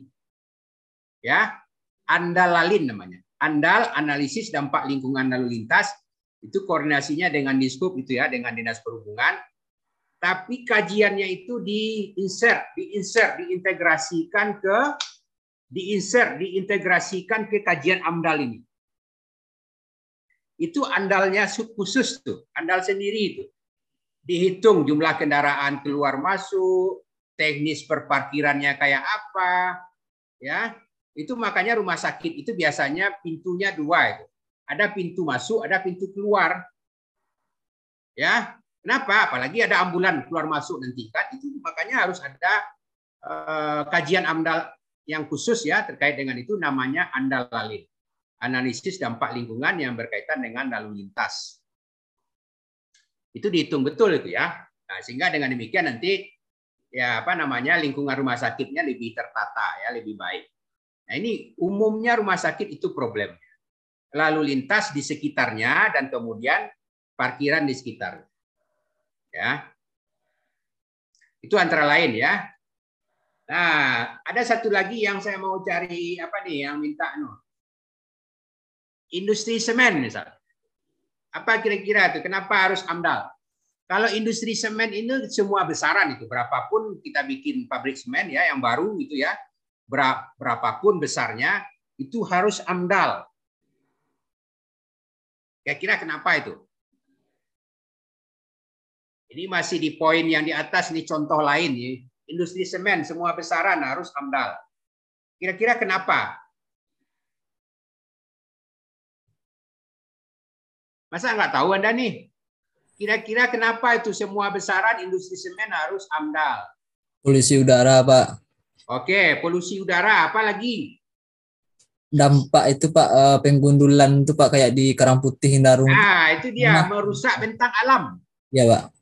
Ya. Andal lalin namanya. Andal analisis dampak lingkungan lalu lintas itu koordinasinya dengan Diskup itu ya dengan Dinas Perhubungan tapi kajiannya itu diinsert, diinsert, diintegrasikan ke diinsert, diintegrasikan ke kajian AMDAL ini. Itu andalnya khusus tuh, andal sendiri itu. Dihitung jumlah kendaraan keluar masuk, teknis perparkirannya kayak apa, ya. Itu makanya rumah sakit itu biasanya pintunya dua itu. Ada pintu masuk, ada pintu keluar. Ya, kenapa? Apalagi ada ambulan keluar masuk nanti kan itu makanya harus ada uh, kajian amdal yang khusus ya terkait dengan itu namanya andal lalin. Analisis dampak lingkungan yang berkaitan dengan lalu lintas. Itu dihitung betul itu ya. Nah, sehingga dengan demikian nanti ya apa namanya lingkungan rumah sakitnya lebih tertata ya, lebih baik. Nah, ini umumnya rumah sakit itu problemnya. Lalu lintas di sekitarnya dan kemudian parkiran di sekitar. Ya. Itu antara lain ya. Nah, ada satu lagi yang saya mau cari apa nih yang minta no. Industri semen misalnya. Apa kira-kira itu? Kenapa harus AMDAL? Kalau industri semen ini semua besaran itu, berapapun kita bikin pabrik semen ya yang baru itu ya, berapapun besarnya itu harus AMDAL. Kira-kira kenapa itu? Ini masih di poin yang di atas ini contoh lain ya. Industri semen semua besaran harus AMDAL. Kira-kira kenapa? Masa nggak tahu Anda nih? Kira-kira kenapa itu semua besaran industri semen harus AMDAL? Polusi udara, Pak. Oke, polusi udara. Apa lagi? Dampak itu, Pak, eh, penggundulan itu, Pak, kayak di Karang Putih, Hindarung. Nah, itu dia, nah. merusak bentang alam. Ya, Pak.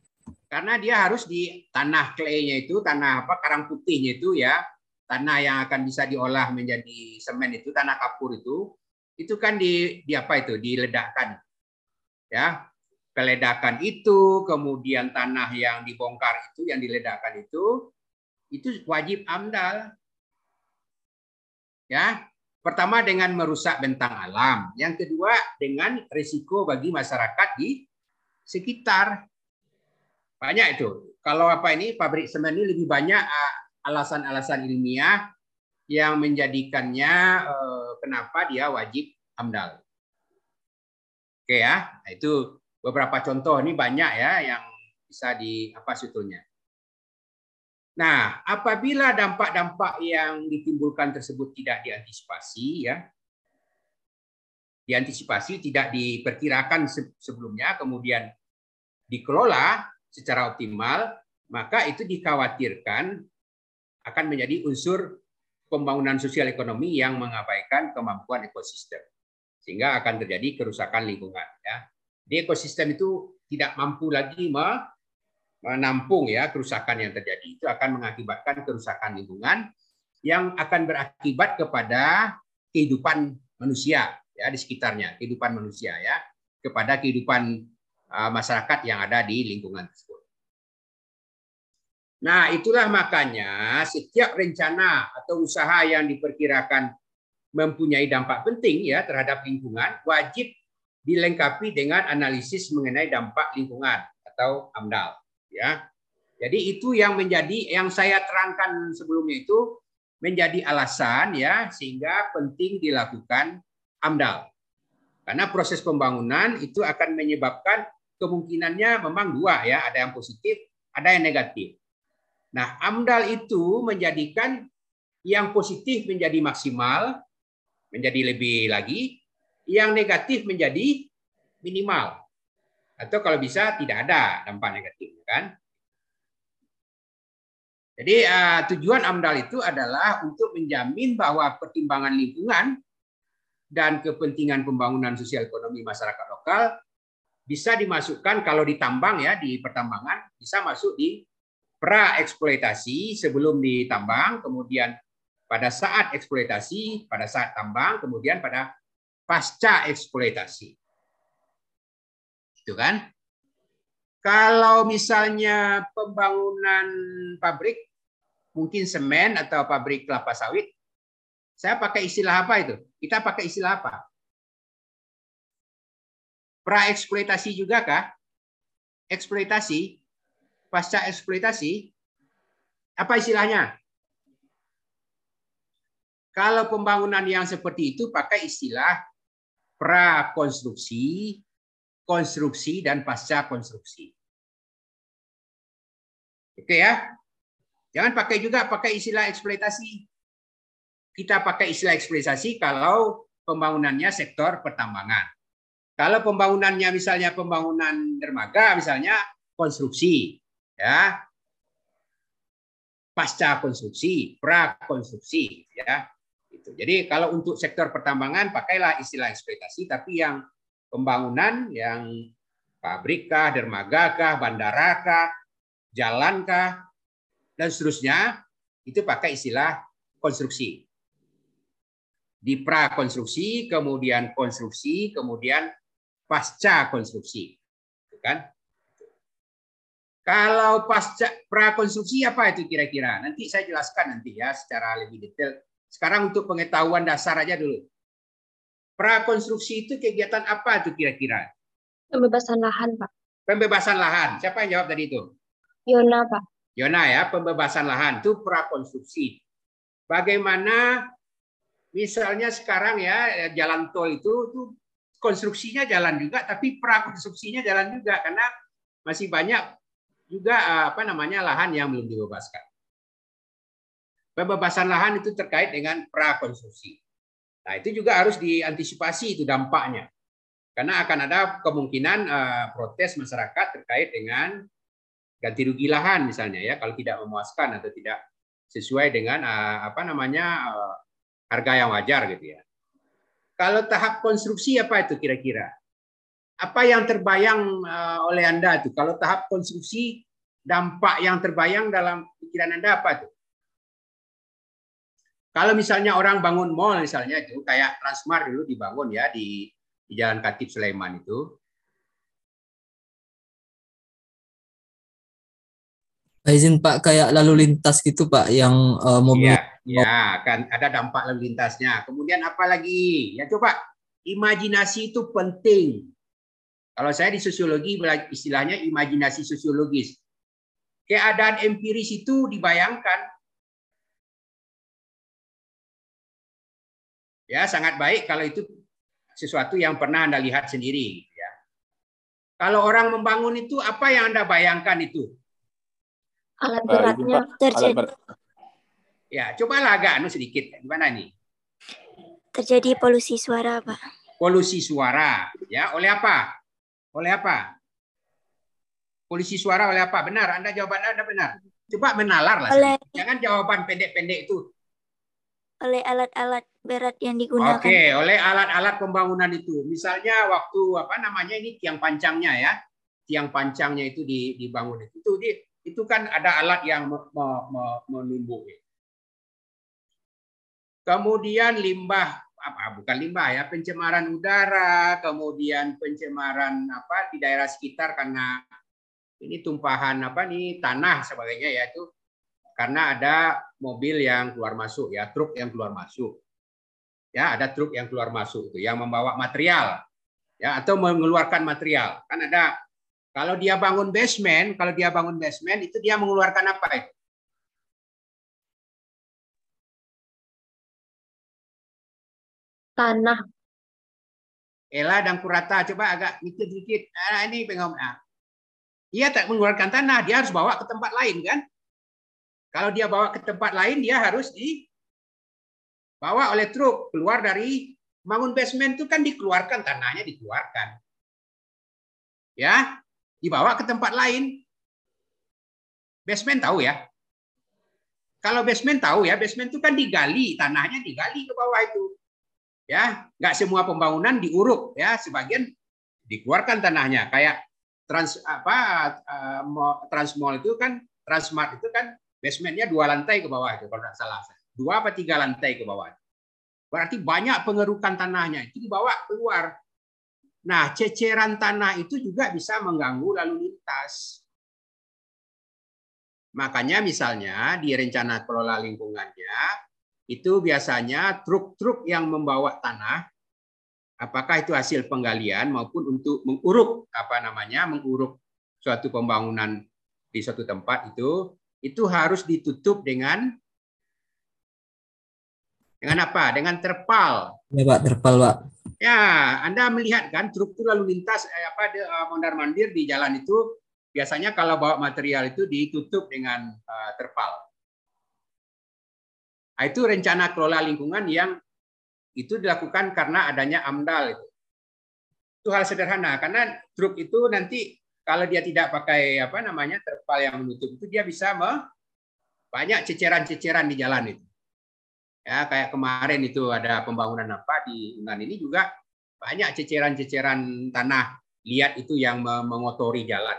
Karena dia harus di tanah clay-nya itu, tanah apa, karang putihnya itu ya, tanah yang akan bisa diolah menjadi semen itu, tanah kapur itu, itu kan di, di apa itu, diledakkan ya peledakan itu kemudian tanah yang dibongkar itu yang diledakkan itu itu wajib amdal. Ya. Pertama dengan merusak bentang alam. Yang kedua dengan risiko bagi masyarakat di sekitar. Banyak itu. Kalau apa ini pabrik semen ini lebih banyak ah, alasan-alasan ilmiah yang menjadikannya eh, kenapa dia wajib amdal. Oke ya, nah, itu beberapa contoh ini banyak ya yang bisa di apa sebetulnya. Nah, apabila dampak-dampak yang ditimbulkan tersebut tidak diantisipasi ya, diantisipasi tidak diperkirakan sebelumnya, kemudian dikelola secara optimal, maka itu dikhawatirkan akan menjadi unsur pembangunan sosial ekonomi yang mengabaikan kemampuan ekosistem sehingga akan terjadi kerusakan lingkungan ya. Di ekosistem itu tidak mampu lagi menampung ya kerusakan yang terjadi. Itu akan mengakibatkan kerusakan lingkungan yang akan berakibat kepada kehidupan manusia ya di sekitarnya, kehidupan manusia ya, kepada kehidupan uh, masyarakat yang ada di lingkungan tersebut. Nah, itulah makanya setiap rencana atau usaha yang diperkirakan mempunyai dampak penting ya terhadap lingkungan wajib dilengkapi dengan analisis mengenai dampak lingkungan atau AMDAL ya. Jadi itu yang menjadi yang saya terangkan sebelumnya itu menjadi alasan ya sehingga penting dilakukan AMDAL. Karena proses pembangunan itu akan menyebabkan kemungkinannya memang dua ya, ada yang positif, ada yang negatif. Nah, AMDAL itu menjadikan yang positif menjadi maksimal, menjadi lebih lagi, yang negatif menjadi minimal. Atau kalau bisa tidak ada dampak negatif, kan? Jadi uh, tujuan AMDAL itu adalah untuk menjamin bahwa pertimbangan lingkungan dan kepentingan pembangunan sosial ekonomi masyarakat lokal bisa dimasukkan kalau ditambang ya di pertambangan bisa masuk di pra eksploitasi sebelum ditambang kemudian pada saat eksploitasi, pada saat tambang, kemudian pada pasca eksploitasi. Itu kan? Kalau misalnya pembangunan pabrik, mungkin semen atau pabrik kelapa sawit, saya pakai istilah apa itu? Kita pakai istilah apa? Pra-eksploitasi juga kah? Eksploitasi? Pasca eksploitasi? Apa istilahnya? Kalau pembangunan yang seperti itu pakai istilah prakonstruksi, konstruksi, dan pasca konstruksi. Oke ya. Jangan pakai juga pakai istilah eksploitasi. Kita pakai istilah eksploitasi kalau pembangunannya sektor pertambangan. Kalau pembangunannya misalnya pembangunan dermaga misalnya konstruksi ya. Pasca konstruksi, prakonstruksi ya. Gitu. Jadi kalau untuk sektor pertambangan pakailah istilah eksploitasi, tapi yang pembangunan yang Pabrikkah, dermagakah, bandarakah, jalankah, dan seterusnya, itu pakai istilah konstruksi. Di prakonstruksi, kemudian konstruksi, kemudian pasca konstruksi. Kan? Kalau pasca prakonstruksi apa itu kira-kira? Nanti saya jelaskan nanti ya secara lebih detail. Sekarang untuk pengetahuan dasar aja dulu. Prakonstruksi itu kegiatan apa itu kira-kira? Pembebasan lahan, Pak. Pembebasan lahan. Siapa yang jawab tadi itu? Yona, Pak. Yona ya, pembebasan lahan itu prakonstruksi. Bagaimana misalnya sekarang ya jalan tol itu itu konstruksinya jalan juga tapi prakonstruksinya jalan juga karena masih banyak juga eh, apa namanya lahan yang belum dibebaskan. Pembebasan lahan itu terkait dengan prakonstruksi. Nah, itu juga harus diantisipasi itu dampaknya. Karena akan ada kemungkinan uh, protes masyarakat terkait dengan ganti rugi lahan misalnya ya kalau tidak memuaskan atau tidak sesuai dengan uh, apa namanya uh, harga yang wajar gitu ya. Kalau tahap konstruksi apa itu kira-kira? Apa yang terbayang uh, oleh Anda itu? Kalau tahap konstruksi dampak yang terbayang dalam pikiran Anda apa itu? Kalau misalnya orang bangun mall misalnya itu kayak Transmart dulu dibangun ya di di Jalan Katib Sulaiman itu. Izin Pak kayak lalu lintas gitu Pak yang uh, mobil. Ya, ya, kan ada dampak lalu lintasnya. Kemudian apa lagi? Ya coba imajinasi itu penting. Kalau saya di sosiologi istilahnya imajinasi sosiologis. Keadaan empiris itu dibayangkan. Ya, sangat baik kalau itu sesuatu yang pernah Anda lihat sendiri. Gitu ya. Kalau orang membangun itu, apa yang Anda bayangkan itu? Alat beratnya terjadi. Ya, cobalah agak anu sedikit. Gimana nih? Terjadi polusi suara, Pak. Polusi suara. Ya, oleh apa? Oleh apa? Polusi suara oleh apa? Benar, Anda jawaban Anda benar. Coba menalar lah. Oleh... Jangan jawaban pendek-pendek itu. Oleh alat-alat berat yang digunakan. Oke, oleh alat-alat pembangunan itu. Misalnya waktu apa namanya ini tiang pancangnya ya. Tiang pancangnya itu dibangun itu. Itu itu kan ada alat yang me, me, me, menumbuk. Kemudian limbah apa bukan limbah ya, pencemaran udara, kemudian pencemaran apa di daerah sekitar karena ini tumpahan apa nih tanah sebagainya ya itu karena ada mobil yang keluar masuk ya, truk yang keluar masuk. Ya ada truk yang keluar masuk itu yang membawa material ya atau mengeluarkan material. Kan ada kalau dia bangun basement kalau dia bangun basement itu dia mengeluarkan apa itu? Tanah. Ella dan Kurata coba agak mikir sedikit nah, ini pengom nah. dia tak mengeluarkan tanah dia harus bawa ke tempat lain kan kalau dia bawa ke tempat lain dia harus di bawa oleh truk keluar dari bangun basement itu kan dikeluarkan tanahnya dikeluarkan. Ya, dibawa ke tempat lain. Basement tahu ya. Kalau basement tahu ya, basement itu kan digali, tanahnya digali ke bawah itu. Ya, nggak semua pembangunan diuruk ya, sebagian dikeluarkan tanahnya kayak trans apa uh, transmall itu kan transmart itu kan basementnya dua lantai ke bawah itu kalau tidak salah dua apa tiga lantai ke bawah. Berarti banyak pengerukan tanahnya itu dibawa keluar. Nah, ceceran tanah itu juga bisa mengganggu lalu lintas. Makanya misalnya di rencana kelola lingkungannya itu biasanya truk-truk yang membawa tanah apakah itu hasil penggalian maupun untuk menguruk apa namanya menguruk suatu pembangunan di suatu tempat itu itu harus ditutup dengan dengan apa? Dengan terpal. Ya Pak, terpal Pak. Ya, Anda melihat kan struktur lalu lintas eh, apa uh, mondar mandir di jalan itu biasanya kalau bawa material itu ditutup dengan uh, terpal. Nah, itu rencana kelola lingkungan yang itu dilakukan karena adanya AMDAL itu. Itu hal sederhana karena truk itu nanti kalau dia tidak pakai apa namanya terpal yang menutup itu dia bisa me, banyak ceceran-ceceran di jalan itu. Ya, kayak kemarin itu ada pembangunan apa di Unan ini juga banyak ceceran-ceceran tanah lihat itu yang me- mengotori jalan.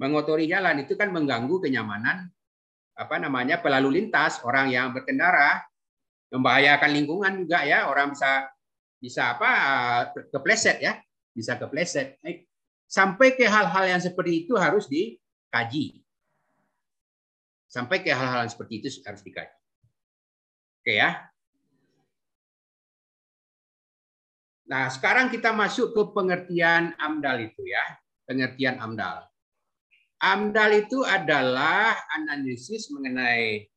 Mengotori jalan itu kan mengganggu kenyamanan apa namanya pelalu lintas orang yang berkendara, membahayakan lingkungan juga ya orang bisa bisa apa kepleset ya, bisa kepleset. Sampai ke hal-hal yang seperti itu harus dikaji. Sampai ke hal-hal seperti itu harus dikaji. Oke ya. Nah, sekarang kita masuk ke pengertian AMDAL itu ya. Pengertian AMDAL. AMDAL itu adalah analisis mengenai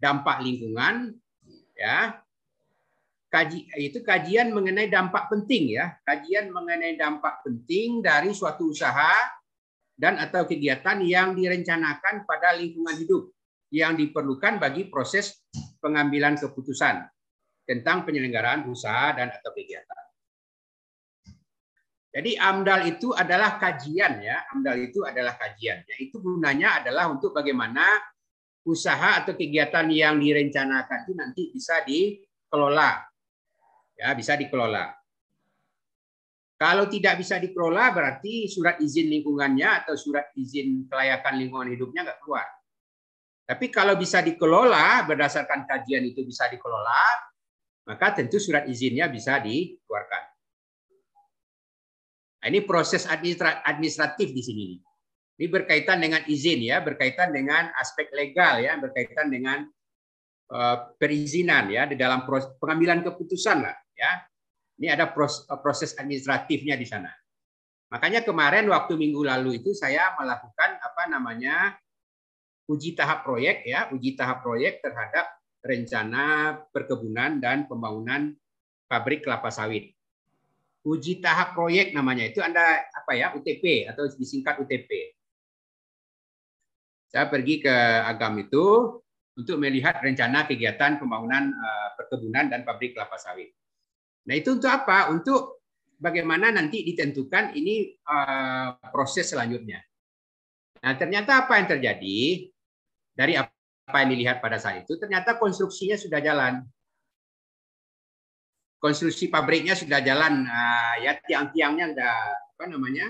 dampak lingkungan ya. Kaji itu kajian mengenai dampak penting ya. Kajian mengenai dampak penting dari suatu usaha dan atau kegiatan yang direncanakan pada lingkungan hidup yang diperlukan bagi proses pengambilan keputusan tentang penyelenggaraan usaha dan atau kegiatan. Jadi AMDAL itu adalah kajian ya, AMDAL itu adalah kajian. Yaitu gunanya adalah untuk bagaimana usaha atau kegiatan yang direncanakan itu nanti bisa dikelola. Ya, bisa dikelola. Kalau tidak bisa dikelola berarti surat izin lingkungannya atau surat izin kelayakan lingkungan hidupnya nggak keluar. Tapi kalau bisa dikelola berdasarkan kajian itu bisa dikelola, maka tentu surat izinnya bisa dikeluarkan. Nah, ini proses administratif di sini. Ini berkaitan dengan izin ya, berkaitan dengan aspek legal ya, berkaitan dengan uh, perizinan ya di dalam pengambilan keputusan lah ya. Ini ada proses, proses administratifnya di sana. Makanya kemarin waktu minggu lalu itu saya melakukan apa namanya uji tahap proyek ya, uji tahap proyek terhadap rencana perkebunan dan pembangunan pabrik kelapa sawit uji tahap proyek namanya itu Anda apa ya UTP atau disingkat UTP. Saya pergi ke Agam itu untuk melihat rencana kegiatan pembangunan perkebunan dan pabrik kelapa sawit. Nah itu untuk apa? Untuk bagaimana nanti ditentukan ini proses selanjutnya. Nah ternyata apa yang terjadi? Dari apa yang dilihat pada saat itu ternyata konstruksinya sudah jalan. Konstruksi pabriknya sudah jalan ya tiang-tiangnya sudah apa namanya?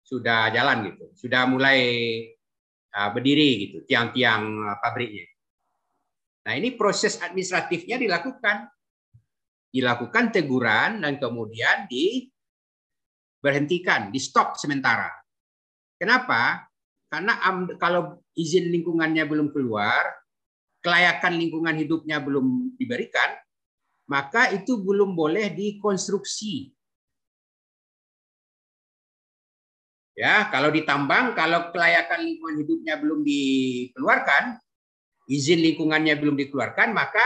Sudah jalan gitu. Sudah mulai berdiri gitu tiang-tiang pabriknya. Nah ini proses administratifnya dilakukan dilakukan teguran dan kemudian diberhentikan di stop sementara kenapa karena kalau izin lingkungannya belum keluar kelayakan lingkungan hidupnya belum diberikan maka itu belum boleh dikonstruksi. Ya, kalau ditambang, kalau kelayakan lingkungan hidupnya belum dikeluarkan, izin lingkungannya belum dikeluarkan, maka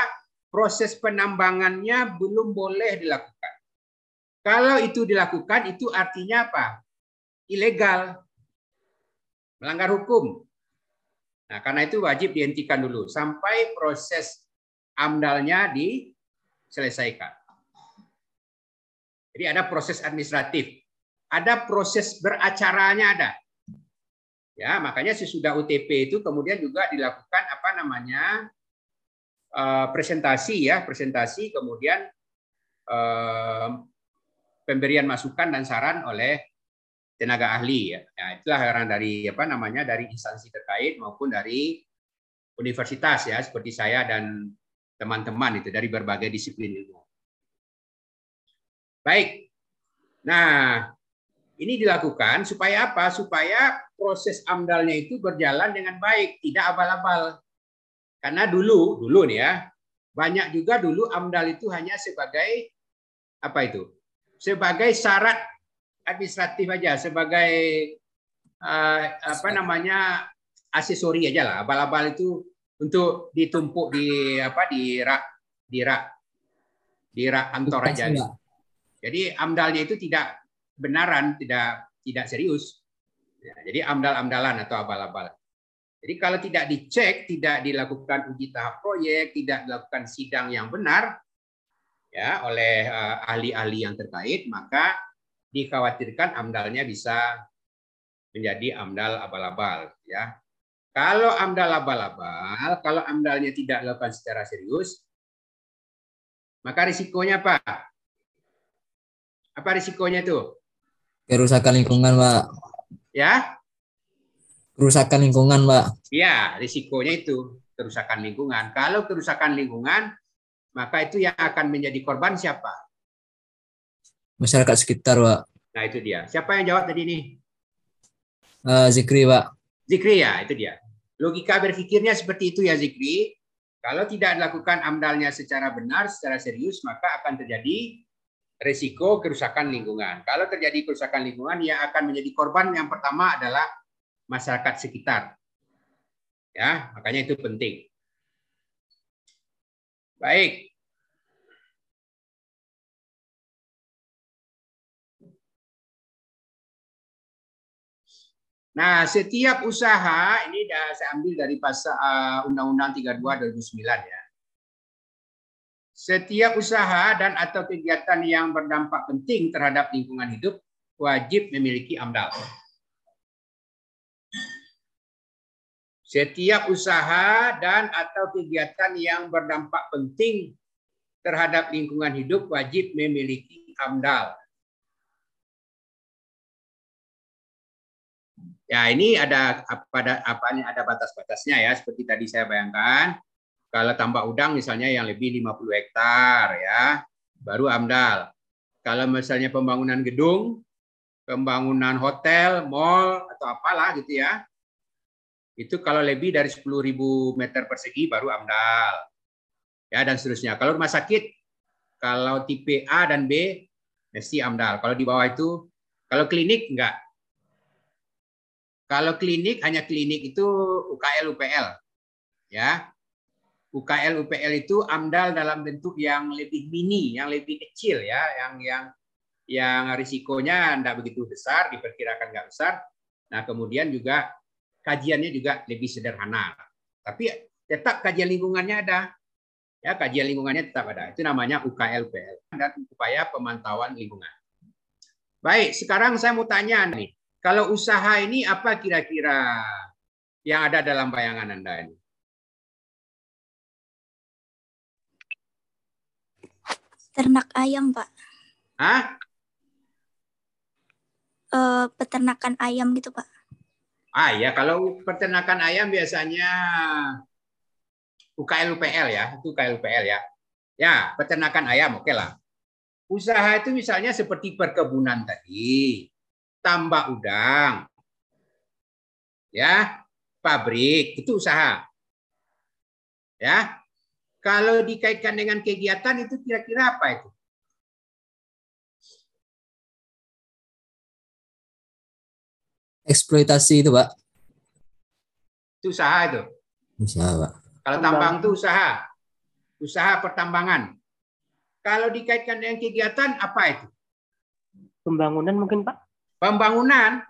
proses penambangannya belum boleh dilakukan. Kalau itu dilakukan, itu artinya apa? Ilegal, melanggar hukum. Nah, karena itu wajib dihentikan dulu sampai proses amdalnya di selesaikan. Jadi ada proses administratif, ada proses beracaranya ada. Ya, makanya sesudah UTP itu kemudian juga dilakukan apa namanya presentasi ya, presentasi kemudian pemberian masukan dan saran oleh tenaga ahli ya. Nah, itulah karena dari apa namanya dari instansi terkait maupun dari universitas ya seperti saya dan teman-teman itu dari berbagai disiplin ilmu. Baik. Nah, ini dilakukan supaya apa? Supaya proses amdalnya itu berjalan dengan baik, tidak abal-abal. Karena dulu, dulu nih ya, banyak juga dulu amdal itu hanya sebagai apa itu? Sebagai syarat administratif aja, sebagai uh, apa namanya aksesori aja lah. Abal-abal itu untuk ditumpuk di apa di rak di rak di rak kantor aja. Jadi amdalnya itu tidak benaran, tidak tidak serius. Ya, jadi amdal-amdalan atau abal-abal. Jadi kalau tidak dicek, tidak dilakukan uji tahap proyek, tidak dilakukan sidang yang benar ya oleh ahli-ahli yang terkait, maka dikhawatirkan amdalnya bisa menjadi amdal abal-abal ya. Kalau AMDAL abal-abal, kalau AMDALnya tidak dilakukan secara serius, maka risikonya apa? Apa risikonya itu? Kerusakan lingkungan, Pak. Ya, Kerusakan lingkungan, Pak. ya risikonya itu kerusakan lingkungan. Kalau kerusakan lingkungan, maka itu yang akan menjadi korban siapa? Masyarakat sekitar, Pak. Nah itu dia. Siapa yang jawab tadi nih? Eh, Zikri, Pak. Zikri ya, itu dia. Logika berpikirnya seperti itu ya Zikri. Kalau tidak dilakukan amdalnya secara benar, secara serius, maka akan terjadi risiko kerusakan lingkungan. Kalau terjadi kerusakan lingkungan, yang akan menjadi korban yang pertama adalah masyarakat sekitar. Ya, makanya itu penting. Baik. Nah, setiap usaha ini dah saya ambil dari pasal uh, Undang-Undang 32 2009 ya. Setiap usaha dan atau kegiatan yang berdampak penting terhadap lingkungan hidup wajib memiliki AMDAL. Setiap usaha dan atau kegiatan yang berdampak penting terhadap lingkungan hidup wajib memiliki AMDAL. Ya, ini ada apa apa ada batas-batasnya ya seperti tadi saya bayangkan. Kalau tambak udang misalnya yang lebih 50 hektar ya, baru AMDAL. Kalau misalnya pembangunan gedung, pembangunan hotel, mall atau apalah gitu ya. Itu kalau lebih dari 10.000 meter persegi baru AMDAL. Ya dan seterusnya. Kalau rumah sakit kalau tipe A dan B mesti AMDAL. Kalau di bawah itu kalau klinik enggak. Kalau klinik hanya klinik itu UKL UPL. Ya. UKL UPL itu AMDAL dalam bentuk yang lebih mini, yang lebih kecil ya, yang yang yang risikonya tidak begitu besar, diperkirakan nggak besar. Nah, kemudian juga kajiannya juga lebih sederhana. Tapi tetap kajian lingkungannya ada. Ya, kajian lingkungannya tetap ada. Itu namanya UKL UPL dan upaya pemantauan lingkungan. Baik, sekarang saya mau tanya nih. Kalau usaha ini apa kira-kira yang ada dalam bayangan Anda ini? Ternak ayam, Pak. Hah? Eh, peternakan ayam gitu, Pak. Ah ya, kalau peternakan ayam biasanya UKL UPL ya, itu UKL UPL ya. Ya, peternakan ayam oke lah. Usaha itu misalnya seperti perkebunan tadi, tambak udang, ya, pabrik itu usaha. Ya, kalau dikaitkan dengan kegiatan itu kira-kira apa itu? Eksploitasi itu, Pak. Itu usaha itu. Usaha, Pak. Kalau tambang itu usaha. Usaha pertambangan. Kalau dikaitkan dengan kegiatan apa itu? Pembangunan mungkin Pak? Pembangunan.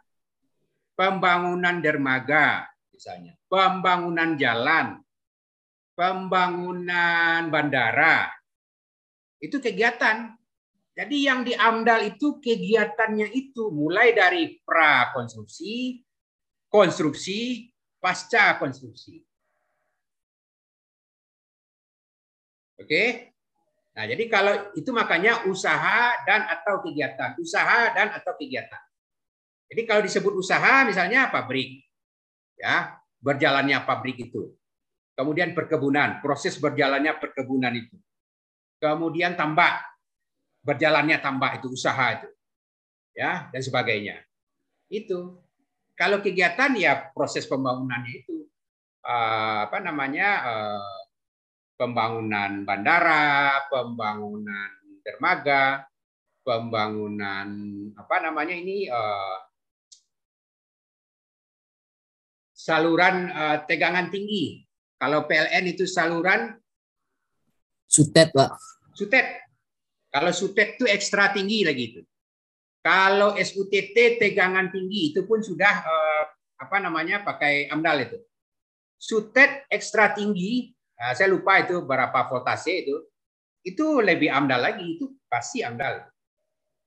Pembangunan dermaga misalnya. Pembangunan jalan. Pembangunan bandara. Itu kegiatan. Jadi yang di AMDAL itu kegiatannya itu mulai dari prakonstruksi, konstruksi, pasca konstruksi. Oke? Nah, jadi kalau itu makanya usaha dan atau kegiatan, usaha dan atau kegiatan. Jadi kalau disebut usaha misalnya pabrik. Ya, berjalannya pabrik itu. Kemudian perkebunan, proses berjalannya perkebunan itu. Kemudian tambak, berjalannya tambak itu usaha itu. Ya, dan sebagainya. Itu. Kalau kegiatan ya proses pembangunannya itu uh, apa namanya? Uh, pembangunan bandara, pembangunan dermaga, pembangunan apa namanya ini uh, saluran tegangan tinggi. Kalau PLN itu saluran Sutet, Pak. sutet. Kalau sutet itu ekstra tinggi lagi itu. Kalau SUTT tegangan tinggi itu pun sudah uh, apa namanya pakai AMDAL itu. Sutet ekstra tinggi Nah, saya lupa itu berapa voltase itu. Itu lebih amdal lagi, itu pasti amdal.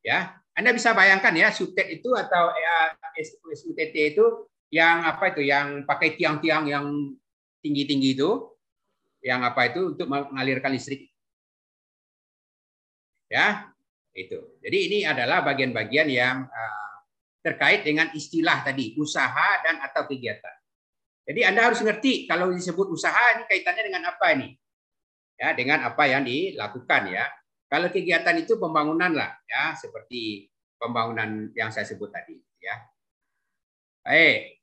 Ya, Anda bisa bayangkan ya, sutet itu atau ya, SUTT itu yang apa itu, yang pakai tiang-tiang yang tinggi-tinggi itu, yang apa itu untuk mengalirkan listrik. Ya, itu. Jadi ini adalah bagian-bagian yang uh, terkait dengan istilah tadi, usaha dan atau kegiatan. Jadi Anda harus ngerti kalau disebut usaha ini kaitannya dengan apa ini? Ya, dengan apa yang dilakukan ya. Kalau kegiatan itu pembangunan lah ya, seperti pembangunan yang saya sebut tadi ya. Baik.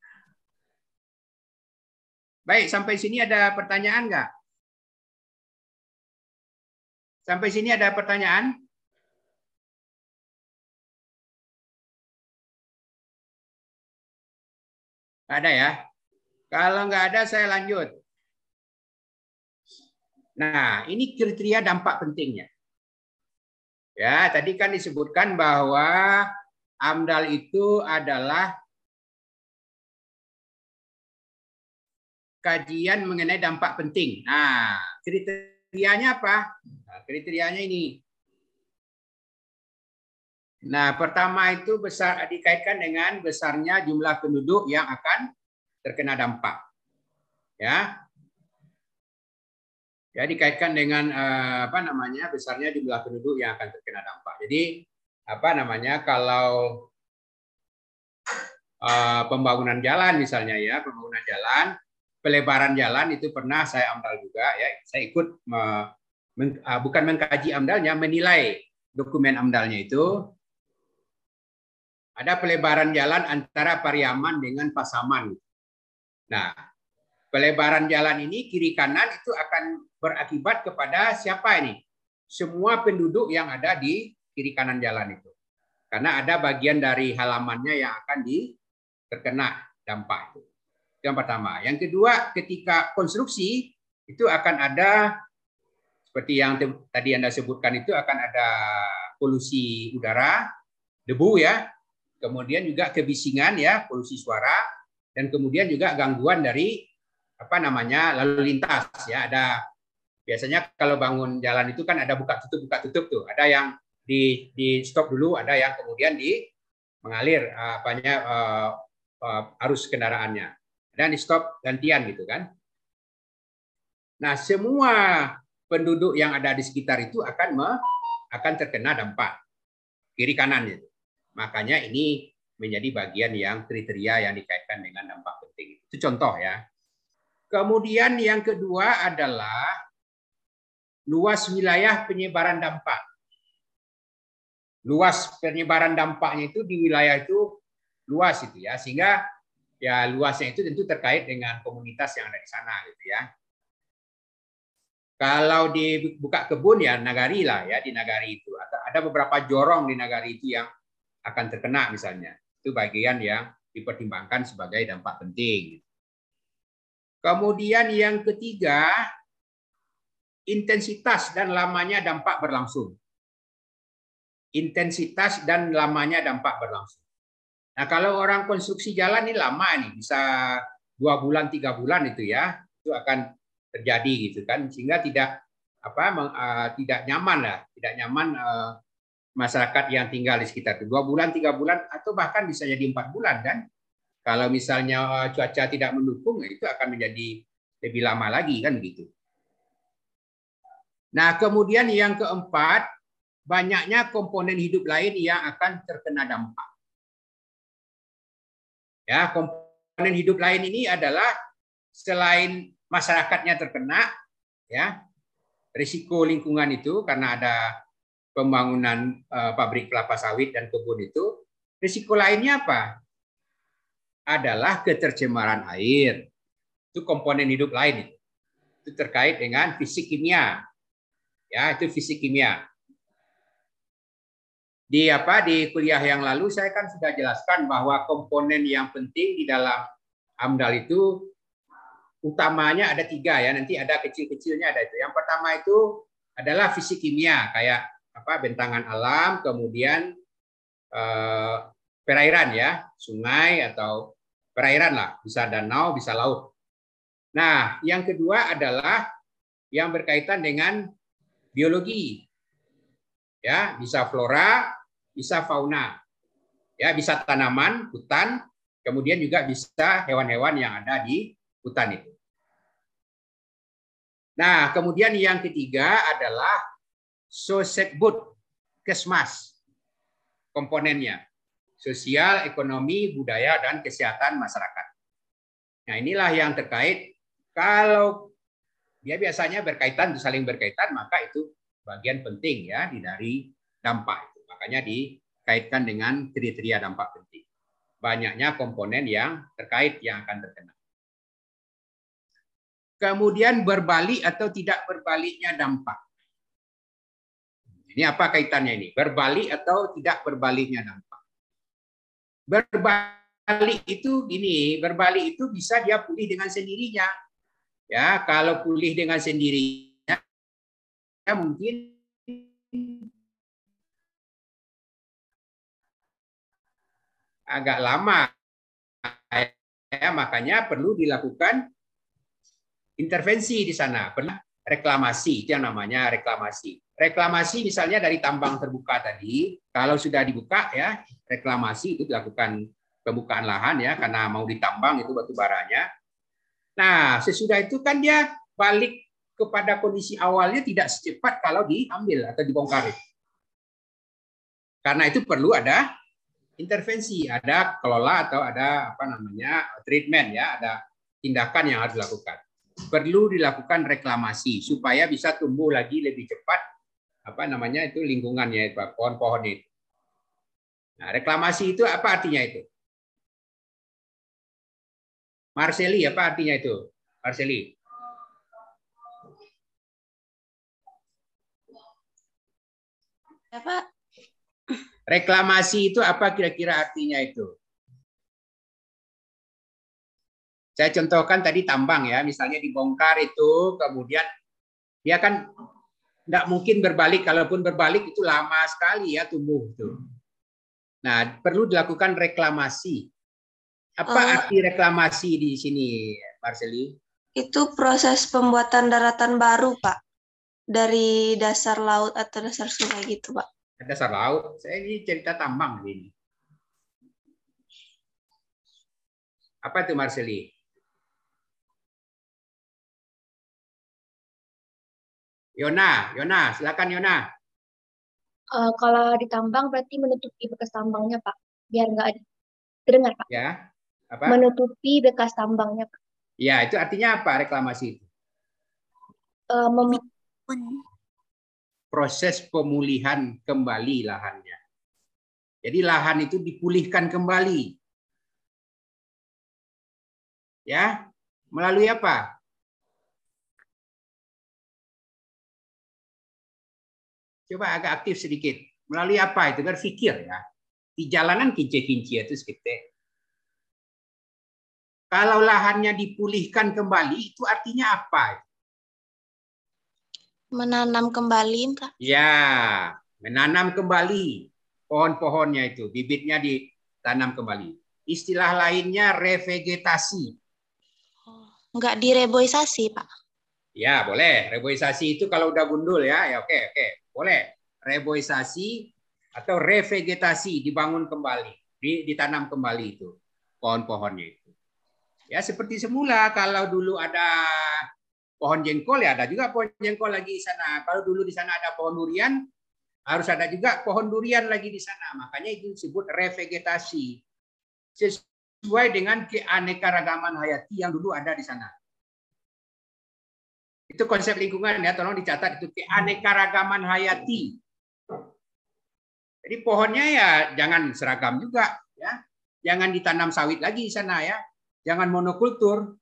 Baik, sampai sini ada pertanyaan nggak? Sampai sini ada pertanyaan? Ada ya? Kalau nggak ada, saya lanjut. Nah, ini kriteria dampak pentingnya. Ya, tadi kan disebutkan bahwa AMDAL itu adalah kajian mengenai dampak penting. Nah, kriterianya apa? Nah, kriterianya ini. Nah, pertama itu besar dikaitkan dengan besarnya jumlah penduduk yang akan terkena dampak. Ya. Ya dikaitkan dengan eh, apa namanya besarnya jumlah penduduk yang akan terkena dampak. Jadi apa namanya kalau eh, pembangunan jalan misalnya ya pembangunan jalan pelebaran jalan itu pernah saya amdal juga ya saya ikut me, men, uh, bukan mengkaji amdalnya menilai dokumen amdalnya itu ada pelebaran jalan antara Pariaman dengan Pasaman Nah, pelebaran jalan ini kiri kanan itu akan berakibat kepada siapa ini? Semua penduduk yang ada di kiri kanan jalan itu. Karena ada bagian dari halamannya yang akan di terkena dampak itu. Yang pertama. Yang kedua, ketika konstruksi itu akan ada seperti yang tadi Anda sebutkan itu akan ada polusi udara, debu ya, kemudian juga kebisingan ya, polusi suara, dan kemudian juga gangguan dari apa namanya lalu lintas ya. Ada biasanya kalau bangun jalan itu kan ada buka tutup buka tutup tuh. Ada yang di di stop dulu ada yang kemudian di mengalir apanya uh, uh, arus kendaraannya dan di stop gantian gitu kan nah semua penduduk yang ada di sekitar itu akan me, akan terkena dampak kiri kanan itu makanya ini menjadi bagian yang kriteria yang dikaitkan dengan dampak penting. Itu contoh ya. Kemudian yang kedua adalah luas wilayah penyebaran dampak. Luas penyebaran dampaknya itu di wilayah itu luas itu ya, sehingga ya luasnya itu tentu terkait dengan komunitas yang ada di sana gitu ya. Kalau di buka kebun ya nagari lah ya di nagari itu. Ada beberapa jorong di nagari itu yang akan terkena misalnya. Itu bagian yang dipertimbangkan sebagai dampak penting. Kemudian yang ketiga, intensitas dan lamanya dampak berlangsung. Intensitas dan lamanya dampak berlangsung. Nah kalau orang konstruksi jalan ini lama nih, bisa dua bulan, tiga bulan itu ya, itu akan terjadi gitu kan, sehingga tidak apa uh, tidak nyaman lah, tidak nyaman uh, masyarakat yang tinggal di sekitar itu dua bulan tiga bulan atau bahkan bisa jadi empat bulan dan kalau misalnya eh, cuaca tidak mendukung itu akan menjadi lebih lama lagi kan begitu. Nah kemudian yang keempat banyaknya komponen hidup lain yang akan terkena dampak. Ya komponen hidup lain ini adalah selain masyarakatnya terkena ya risiko lingkungan itu karena ada pembangunan uh, pabrik kelapa sawit dan kebun itu, risiko lainnya apa? Adalah ketercemaran air. Itu komponen hidup lain itu. Itu terkait dengan fisik kimia. Ya, itu fisik kimia. Di apa di kuliah yang lalu saya kan sudah jelaskan bahwa komponen yang penting di dalam AMDAL itu utamanya ada tiga ya nanti ada kecil-kecilnya ada itu yang pertama itu adalah fisik kimia kayak apa bentangan alam, kemudian eh, perairan ya, sungai atau perairan lah, bisa danau, bisa laut. Nah, yang kedua adalah yang berkaitan dengan biologi. Ya, bisa flora, bisa fauna. Ya, bisa tanaman, hutan, kemudian juga bisa hewan-hewan yang ada di hutan itu. Nah, kemudian yang ketiga adalah Sosekbud Kesmas komponennya. sosial, ekonomi, budaya, dan kesehatan masyarakat. Nah inilah yang terkait. Kalau dia biasanya berkaitan, saling berkaitan, maka itu bagian penting ya dari dampak itu. Makanya dikaitkan dengan kriteria dampak penting. Banyaknya komponen yang terkait yang akan terkena. Kemudian berbalik atau tidak berbaliknya dampak. Ini apa kaitannya ini? Berbalik atau tidak berbaliknya dampak. Berbalik itu gini, berbalik itu bisa dia pulih dengan sendirinya. Ya, kalau pulih dengan sendirinya ya mungkin agak lama. Ya, makanya perlu dilakukan intervensi di sana. Pernah reklamasi, itu yang namanya reklamasi. Reklamasi misalnya dari tambang terbuka tadi, kalau sudah dibuka ya, reklamasi itu dilakukan pembukaan lahan ya, karena mau ditambang itu batu baranya. Nah, sesudah itu kan dia balik kepada kondisi awalnya tidak secepat kalau diambil atau dibongkar. Karena itu perlu ada intervensi, ada kelola atau ada apa namanya treatment ya, ada tindakan yang harus dilakukan. Perlu dilakukan reklamasi supaya bisa tumbuh lagi lebih cepat apa namanya itu lingkungannya itu pohon-pohon itu. Nah, reklamasi itu apa artinya itu? Marceli apa artinya itu? Marceli. Ya, Pak. Reklamasi itu apa kira-kira artinya itu? Saya contohkan tadi tambang ya, misalnya dibongkar itu, kemudian dia kan tidak mungkin berbalik, kalaupun berbalik itu lama sekali ya tumbuh itu. Nah, perlu dilakukan reklamasi. Apa Oh. arti reklamasi di sini, Marceli? Itu proses pembuatan daratan baru, Pak. Dari dasar laut atau dasar sungai gitu, Pak. Dasar laut. Saya ini cerita tambang ini. Apa itu Marceli? Yona, Yona, silakan Yona. Eh, kalau ditambang berarti menutupi bekas tambangnya, Pak. Biar nggak ada. Terdengar, Pak? Ya, apa? Menutupi bekas tambangnya, Pak. Ya, itu artinya apa reklamasi itu? Eh, mem- Proses pemulihan kembali lahannya. Jadi lahan itu dipulihkan kembali. Ya, melalui apa? Coba agak aktif sedikit. Melalui apa itu? Berpikir ya. Di jalanan kinci-kinci itu sekitar. Kalau lahannya dipulihkan kembali, itu artinya apa? Menanam kembali, Pak. Ya, menanam kembali pohon-pohonnya itu, bibitnya ditanam kembali. Istilah lainnya revegetasi. Nggak direboisasi, Pak. Ya, boleh. Reboisasi itu kalau udah gundul ya, ya oke, oke. Boleh. Reboisasi atau revegetasi dibangun kembali, di- ditanam kembali itu pohon-pohonnya itu. Ya seperti semula kalau dulu ada pohon jengkol ya ada juga pohon jengkol lagi di sana. Kalau dulu di sana ada pohon durian, harus ada juga pohon durian lagi di sana. Makanya itu disebut revegetasi. Sesuai dengan keanekaragaman hayati yang dulu ada di sana. Itu konsep lingkungan ya, tolong dicatat itu keanekaragaman hayati. Jadi pohonnya ya jangan seragam juga ya. Jangan ditanam sawit lagi di sana ya. Jangan monokultur.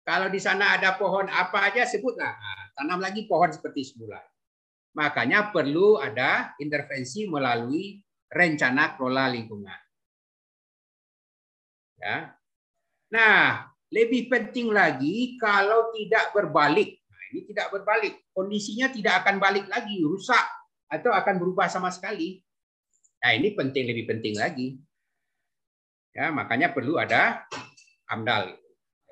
Kalau di sana ada pohon apa aja sebutlah. Nah, tanam lagi pohon seperti semula. Makanya perlu ada intervensi melalui rencana kelola lingkungan. Ya. Nah, lebih penting lagi kalau tidak berbalik. Nah, ini tidak berbalik. Kondisinya tidak akan balik lagi, rusak atau akan berubah sama sekali. Nah, ini penting lebih penting lagi. Ya, makanya perlu ada AMDAL.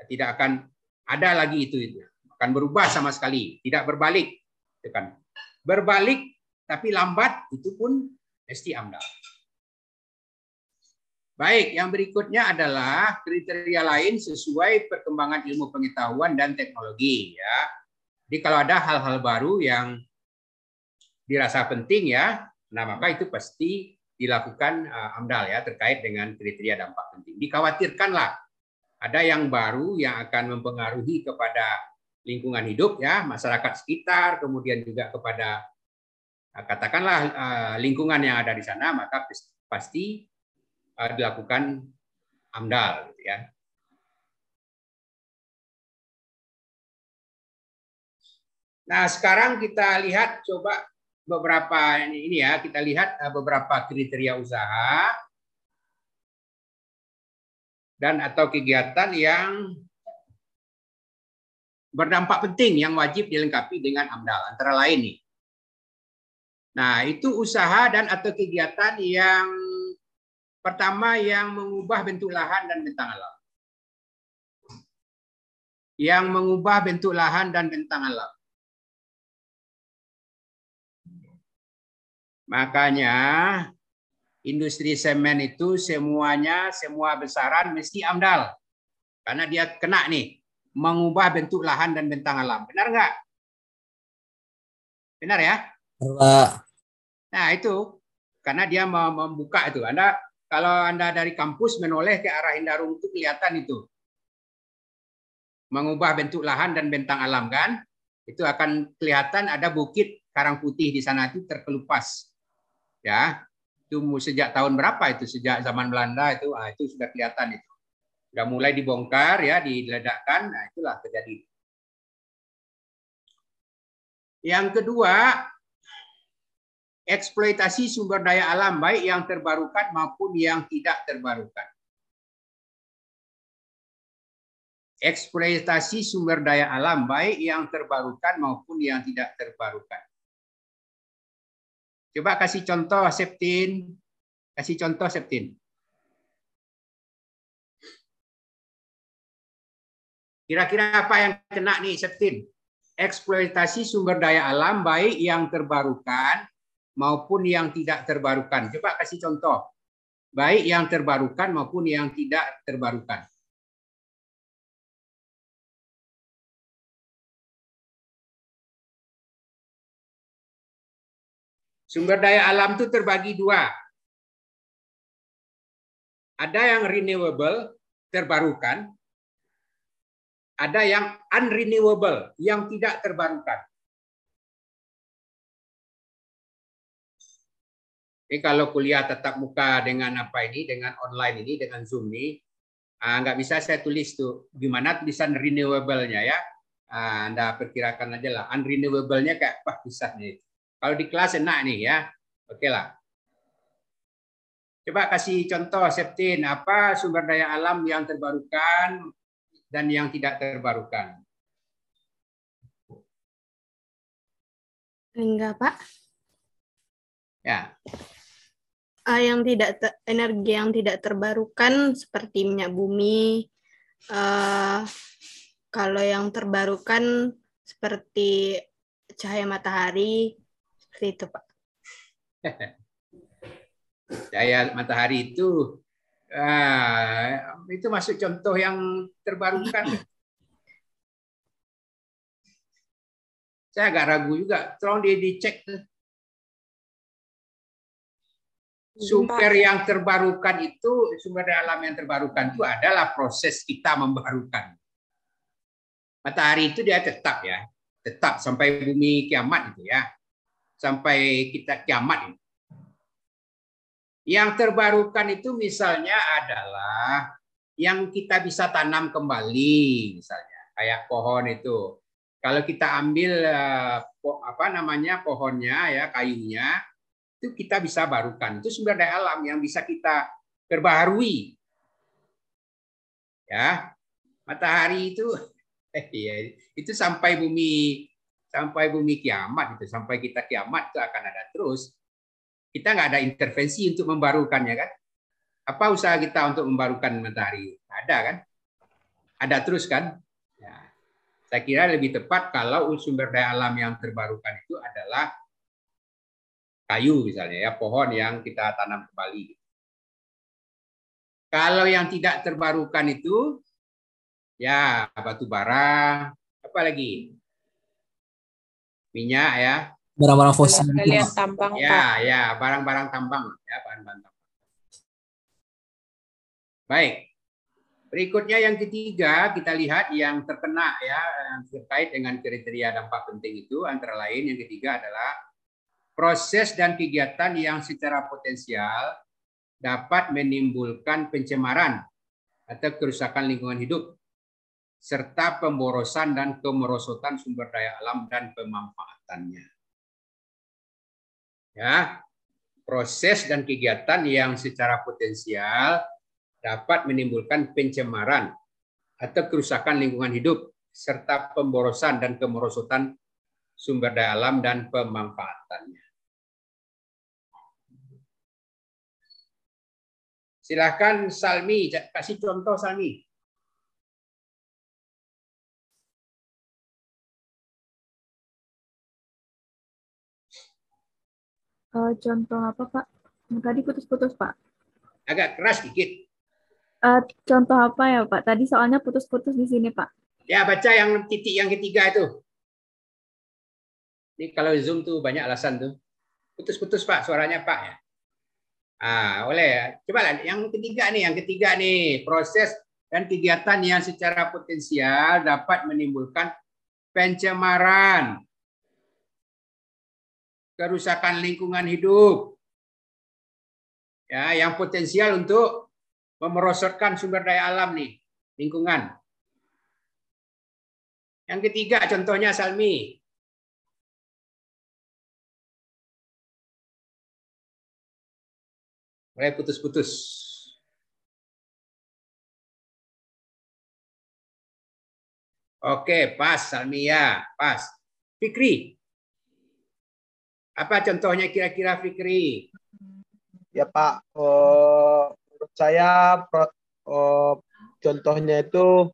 Tidak akan ada lagi itu, itu. Akan berubah sama sekali, tidak berbalik. Itu kan. Berbalik tapi lambat itu pun mesti AMDAL. Baik, yang berikutnya adalah kriteria lain sesuai perkembangan ilmu pengetahuan dan teknologi ya. Jadi kalau ada hal-hal baru yang dirasa penting ya, nah maka itu pasti dilakukan uh, AMDAL ya terkait dengan kriteria dampak penting. Dikhawatirkanlah ada yang baru yang akan mempengaruhi kepada lingkungan hidup ya, masyarakat sekitar, kemudian juga kepada uh, katakanlah uh, lingkungan yang ada di sana, maka pasti uh, dilakukan AMDAL gitu ya. Nah, sekarang kita lihat coba beberapa ini ya, kita lihat eh, beberapa kriteria usaha dan atau kegiatan yang berdampak penting yang wajib dilengkapi dengan AMDAL antara lain nih. Nah, itu usaha dan atau kegiatan yang pertama yang mengubah bentuk lahan dan bentang alam. Yang mengubah bentuk lahan dan bentang alam. Makanya industri semen itu semuanya semua besaran mesti AMDAL. Karena dia kena nih mengubah bentuk lahan dan bentang alam. Benar nggak? Benar ya? Pak. Nah, itu karena dia membuka itu. Anda kalau Anda dari kampus menoleh ke arah Indarung itu kelihatan itu. Mengubah bentuk lahan dan bentang alam kan? Itu akan kelihatan ada bukit karang putih di sana itu terkelupas ya itu sejak tahun berapa itu? Sejak zaman Belanda itu ah, itu sudah kelihatan itu. Sudah mulai dibongkar ya diledakkan nah itulah terjadi. Yang kedua eksploitasi sumber daya alam baik yang terbarukan maupun yang tidak terbarukan. Eksploitasi sumber daya alam baik yang terbarukan maupun yang tidak terbarukan Coba kasih contoh Septin. Kasih contoh Septin. Kira-kira apa yang kena nih Septin? Eksploitasi sumber daya alam baik yang terbarukan maupun yang tidak terbarukan. Coba kasih contoh. Baik yang terbarukan maupun yang tidak terbarukan. Sumber daya alam itu terbagi dua. Ada yang renewable, terbarukan. Ada yang unrenewable, yang tidak terbarukan. Ini kalau kuliah tetap muka dengan apa ini, dengan online ini, dengan Zoom ini, ah, nggak bisa saya tulis tuh gimana tulisan renewable-nya ya. Ah, Anda perkirakan aja lah, unrenewable-nya kayak apa tulisannya itu. Kalau di kelas enak nih ya. Oke lah. Coba kasih contoh Septin, apa sumber daya alam yang terbarukan dan yang tidak terbarukan? Enggak, Pak. Ya. Uh, yang tidak energi yang tidak terbarukan seperti minyak bumi. Uh, kalau yang terbarukan seperti cahaya matahari, seperti itu, Pak. [laughs] Cahaya matahari itu ah, itu masuk contoh yang terbarukan. [laughs] Saya agak ragu juga. Tolong dia dicek. Sumber yang terbarukan itu, sumber daya alam yang terbarukan itu adalah proses kita membarukan. Matahari itu dia tetap ya, tetap sampai bumi kiamat itu ya sampai kita kiamat ini. Yang terbarukan itu misalnya adalah yang kita bisa tanam kembali misalnya kayak pohon itu. Kalau kita ambil eh, apa namanya pohonnya ya kayunya itu kita bisa barukan. Itu sumber daya alam yang bisa kita perbaharui. Ya. Matahari itu [laughs] iya, itu sampai bumi sampai bumi kiamat itu sampai kita kiamat itu akan ada terus. Kita nggak ada intervensi untuk membarukannya kan? Apa usaha kita untuk membarukan matahari? Ada kan? Ada terus kan? Ya. saya kira lebih tepat kalau sumber daya alam yang terbarukan itu adalah kayu misalnya ya pohon yang kita tanam kembali. Kalau yang tidak terbarukan itu ya batu bara apa lagi minyak ya, barang-barang fosil. Kita gitu, lihat Pak. tambang, Pak. Ya, ya, barang-barang tambang, ya, bahan-bahan tambang. Baik. Berikutnya yang ketiga, kita lihat yang terkena ya yang terkait dengan kriteria dampak penting itu antara lain yang ketiga adalah proses dan kegiatan yang secara potensial dapat menimbulkan pencemaran atau kerusakan lingkungan hidup serta pemborosan dan kemerosotan sumber daya alam dan pemanfaatannya. Ya, proses dan kegiatan yang secara potensial dapat menimbulkan pencemaran atau kerusakan lingkungan hidup serta pemborosan dan kemerosotan sumber daya alam dan pemanfaatannya. Silakan Salmi, kasih contoh Salmi. Eh, contoh apa, Pak? Tadi putus-putus, Pak. Agak keras dikit. Eh, contoh apa ya, Pak? Tadi soalnya putus-putus di sini, Pak. Ya, baca yang titik yang ketiga itu. Ini kalau Zoom tuh banyak alasan tuh. Putus-putus Pak, suaranya Pak ya. Ah, oleh. Coba lah yang ketiga nih, yang ketiga nih, proses dan kegiatan yang secara potensial dapat menimbulkan pencemaran, kerusakan lingkungan hidup. Ya, yang potensial untuk memerosotkan sumber daya alam nih, lingkungan. Yang ketiga contohnya Salmi. Mulai putus-putus. Oke, pas Salmia, pas. Fikri. Apa contohnya kira-kira Fikri? Ya Pak, eh, menurut saya eh, contohnya itu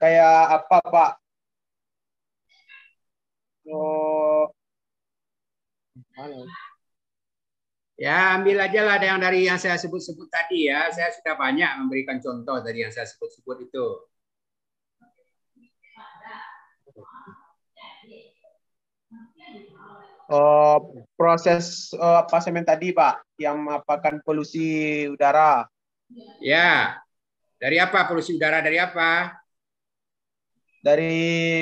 kayak apa Pak? Oh? Ya, ambil aja lah yang dari yang saya sebut-sebut tadi ya. Saya sudah banyak memberikan contoh dari yang saya sebut-sebut itu. Eh, proses eh, apa semen tadi Pak yang merupakan polusi udara. Ya. Dari apa polusi udara dari apa? Dari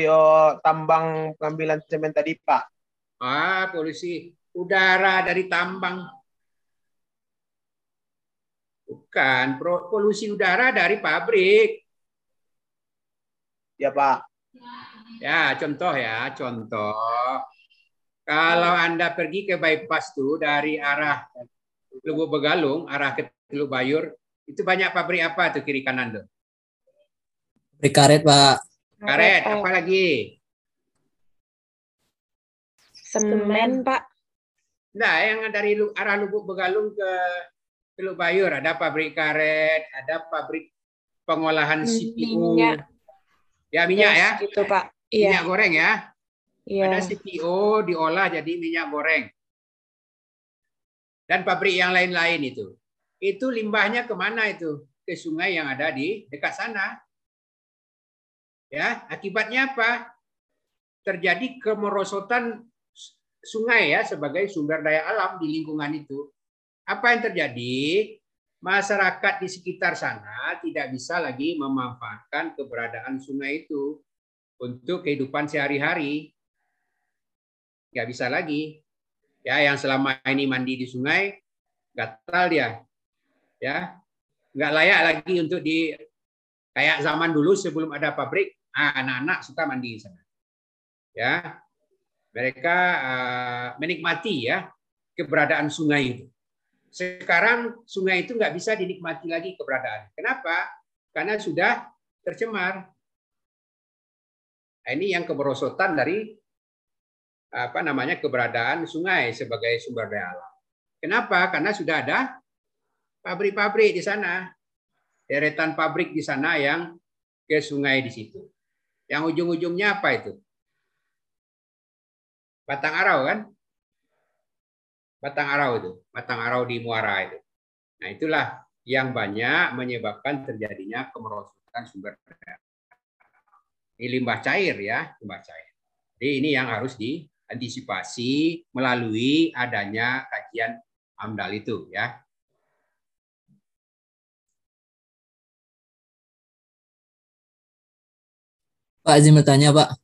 eh, tambang pengambilan semen tadi Pak. Ah, polusi udara dari tambang. Bukan, polusi udara dari pabrik. Ya Pak. Ya, contoh ya, contoh. Kalau Anda pergi ke bypass tuh dari arah Lubuk Begalung, arah ke Teluk Bayur, itu banyak pabrik apa tuh kiri kanan tuh? Beri karet, Pak. Karet, apa lagi? Semen, Pak. Nah, yang dari arah Lubuk Begalung ke Teluk Bayur ada pabrik karet, ada pabrik pengolahan CPO. Minyak. Ya, minyak ya. Gitu, Pak. Minyak Iya. goreng ya. Iya. Ada CPO diolah jadi minyak goreng. Dan pabrik yang lain-lain itu. Itu limbahnya ke mana itu? Ke sungai yang ada di dekat sana. Ya, akibatnya apa? Terjadi kemerosotan sungai ya sebagai sumber daya alam di lingkungan itu. Apa yang terjadi? Masyarakat di sekitar sana tidak bisa lagi memanfaatkan keberadaan sungai itu untuk kehidupan sehari-hari. Nggak bisa lagi. Ya, yang selama ini mandi di sungai, gatal dia. Ya, nggak layak lagi untuk di kayak zaman dulu sebelum ada pabrik, ah, anak-anak suka mandi di sana. Ya, mereka ah, menikmati ya keberadaan sungai itu. Sekarang sungai itu nggak bisa dinikmati lagi keberadaan. Kenapa? Karena sudah tercemar. Nah, ini yang kemerosotan dari apa namanya keberadaan sungai sebagai sumber daya alam. Kenapa? Karena sudah ada pabrik-pabrik di sana, deretan pabrik di sana yang ke sungai di situ. Yang ujung-ujungnya apa itu? Batang arau kan? Batang arau itu, batang arau di muara itu. Nah itulah yang banyak menyebabkan terjadinya kemerosotan sumber daya. Ini limbah cair ya, limbah cair. Jadi ini yang harus diantisipasi melalui adanya kajian AMDAL itu ya. Pak izin bertanya Pak.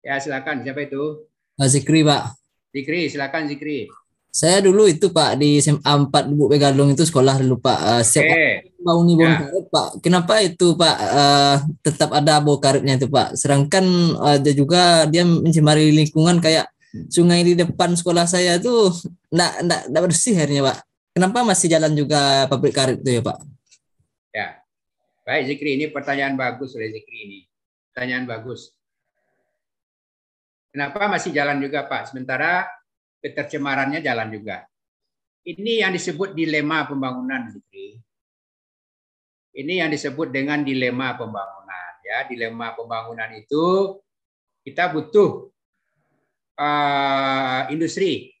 Ya silakan siapa itu? Pak Zikri Pak. Zikri, silakan Zikri. Saya dulu itu Pak di SMA 4 Bu Begalung itu sekolah dulu Pak. Uh, Oke. bangun bom Ya. karet Pak. Kenapa itu Pak eh, tetap ada bau karetnya itu Pak? Sedangkan eh, ada juga dia mencemari lingkungan kayak sungai di depan sekolah saya tuh enggak enggak enggak bersih akhirnya Pak. Kenapa masih jalan juga pabrik karet itu ya Pak? Ya. Baik Zikri, ini pertanyaan bagus oleh Zikri ini. Pertanyaan bagus. Kenapa masih jalan juga Pak? Sementara ketercemarannya jalan juga. Ini yang disebut dilema pembangunan. Ini yang disebut dengan dilema pembangunan. Ya, dilema pembangunan itu kita butuh uh, industri.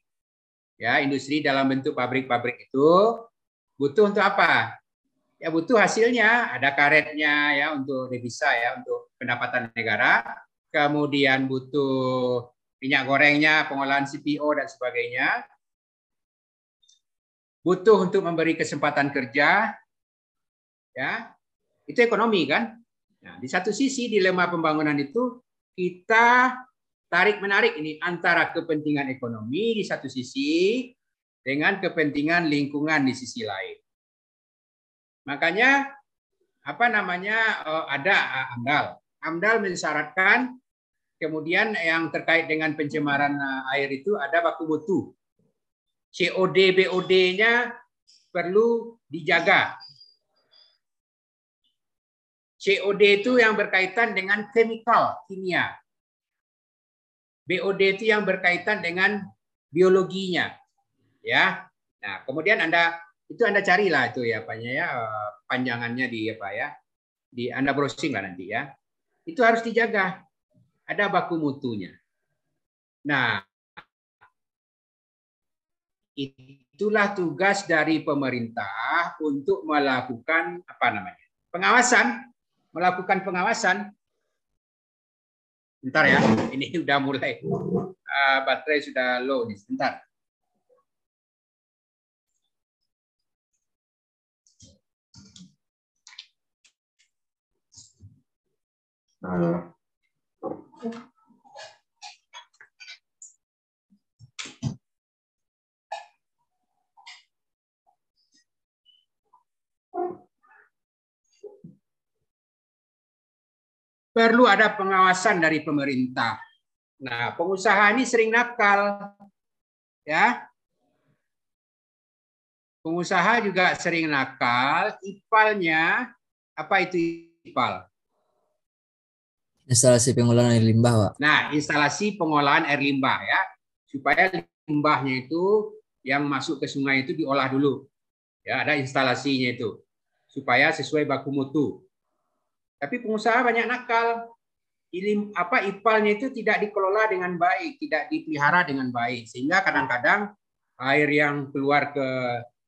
Ya, industri dalam bentuk pabrik-pabrik itu butuh untuk apa? Ya butuh hasilnya, ada karetnya ya untuk devisa ya untuk pendapatan negara, kemudian butuh minyak gorengnya, pengolahan CPO dan sebagainya. Butuh untuk memberi kesempatan kerja, ya itu ekonomi kan. Nah, di satu sisi dilema pembangunan itu kita tarik menarik ini antara kepentingan ekonomi di satu sisi dengan kepentingan lingkungan di sisi lain. Makanya apa namanya eh, ada AMDAL. AMDAL mensyaratkan kemudian yang terkait dengan pencemaran eh, air itu ada baku mutu. COD BOD-nya perlu dijaga. COD itu yang berkaitan dengan chemical, kimia. BOD itu yang berkaitan dengan biologinya. Ya. Nah, kemudian Anda itu Anda carilah itu ya apanya ya eh, panjangannya di apa ya. Di Anda browsing lah nanti ya. Itu harus dijaga. Ada baku mutunya. Nah, itulah tugas dari pemerintah untuk melakukan apa namanya? pengawasan, melakukan pengawasan. Bentar ya, ini [laughs] udah mulai uh, baterai sudah low nih. Sebentar. Perlu ada pengawasan dari pemerintah. Nah, pengusaha ini sering nakal. Ya. Pengusaha juga sering nakal, ipalnya apa itu ipal? Instalasi pengolahan air limbah Pak. Nah, instalasi pengolahan air limbah ya, supaya limbahnya itu yang masuk ke sungai itu diolah dulu. Ya, ada instalasinya itu supaya sesuai baku mutu. Tapi pengusaha banyak nakal. Ilim, apa ipalnya itu tidak dikelola dengan baik, tidak dipelihara dengan baik, sehingga kadang-kadang air yang keluar ke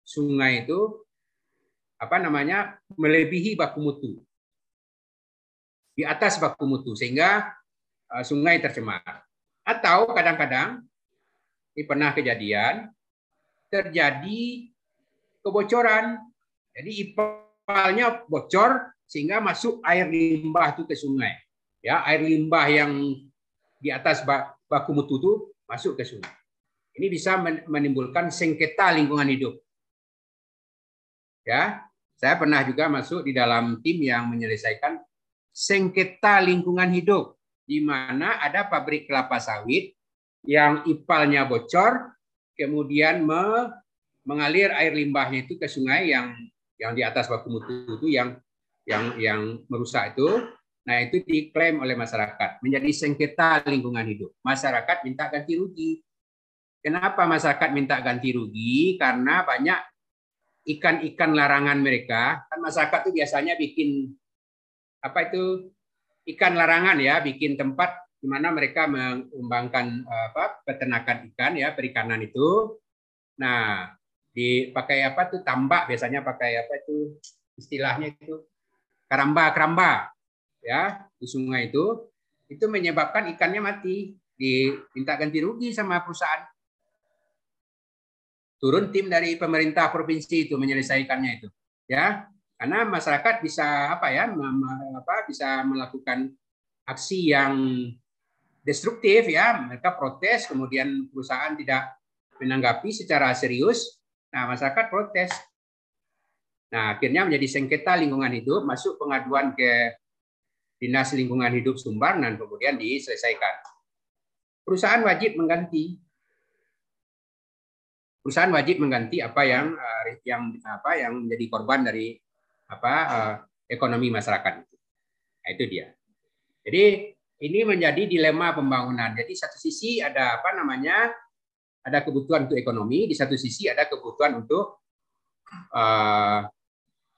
sungai itu apa namanya melebihi baku mutu di atas baku mutu sehingga uh, sungai tercemar. Atau kadang-kadang ini pernah kejadian terjadi kebocoran. Jadi ipalnya bocor sehingga masuk air limbah itu ke sungai. Ya, air limbah yang di atas baku mutu itu masuk ke sungai. Ini bisa menimbulkan sengketa lingkungan hidup. Ya, saya pernah juga masuk di dalam tim yang menyelesaikan sengketa lingkungan hidup di mana ada pabrik kelapa sawit yang ipalnya bocor kemudian me, mengalir air limbahnya itu ke sungai yang yang di atas baku mutu itu yang yang yang merusak itu. Nah itu diklaim oleh masyarakat menjadi sengketa lingkungan hidup. Masyarakat minta ganti rugi. Kenapa masyarakat minta ganti rugi? Karena banyak ikan-ikan larangan mereka. Kan masyarakat itu biasanya bikin apa itu? Ikan larangan ya bikin tempat di mana mereka mengembangkan apa peternakan ikan ya perikanan itu. Nah dipakai apa tuh? Tambak biasanya pakai apa itu? Istilahnya itu karamba karamba ya di sungai itu. Itu menyebabkan ikannya mati diminta ganti rugi sama perusahaan. Turun tim dari pemerintah provinsi itu menyelesaikannya itu ya karena masyarakat bisa apa ya apa bisa melakukan aksi yang destruktif ya. Mereka protes kemudian perusahaan tidak menanggapi secara serius. Nah masyarakat protes. Nah akhirnya menjadi sengketa lingkungan hidup masuk pengaduan ke dinas lingkungan hidup Sumbar dan kemudian diselesaikan. Perusahaan wajib mengganti. Perusahaan wajib mengganti apa yang eh, yang apa yang menjadi korban dari apa eh, ekonomi masyarakat itu. Nah, itu dia. Jadi ini menjadi dilema pembangunan. Jadi satu sisi ada apa namanya ada kebutuhan untuk ekonomi, di satu sisi ada kebutuhan untuk uh,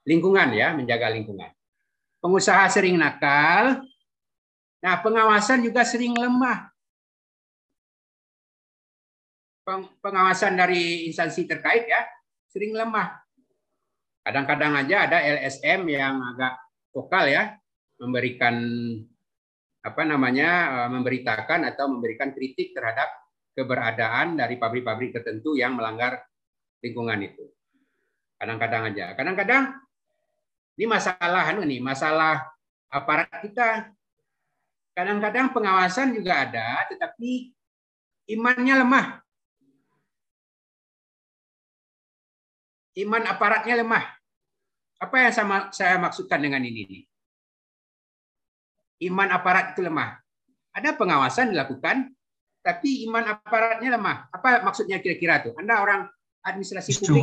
lingkungan ya, menjaga lingkungan. Pengusaha sering nakal, nah pengawasan juga sering lemah. Pengawasan dari instansi terkait ya sering lemah. Kadang-kadang aja ada LSM yang agak vokal ya, memberikan apa namanya eh, memberitakan atau memberikan kritik terhadap keberadaan dari pabrik-pabrik tertentu yang melanggar lingkungan itu. Kadang-kadang aja. Kadang-kadang ini masalah anu nih, masalah aparat kita. Kadang-kadang pengawasan juga ada, tetapi imannya lemah. Iman aparatnya lemah. Apa yang sama saya maksudkan dengan ini? Iman aparat itu lemah. Ada pengawasan dilakukan, tapi iman aparatnya lemah. Apa maksudnya kira-kira tuh? Anda orang administrasi publik.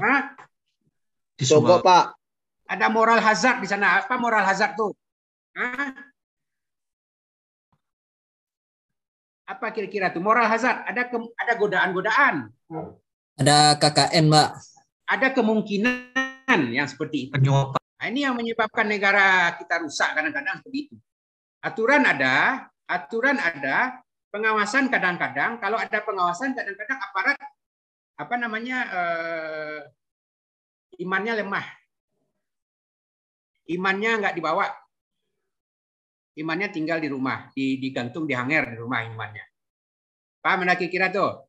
Hah? Coba Pak. Ada moral hazard di sana. Apa moral hazard tuh? Hah? Apa kira-kira tuh moral hazard? Ada ke, ada godaan-godaan. Ada KKN, Mbak. Ada kemungkinan yang seperti itu. Nah, ini yang menyebabkan negara kita rusak kadang-kadang seperti itu. Aturan ada, aturan ada, pengawasan kadang-kadang. Kalau ada pengawasan kadang-kadang aparat apa namanya eh, imannya lemah, imannya nggak dibawa, imannya tinggal di rumah, digantung di hanger di rumah imannya. Pak mana kira tuh?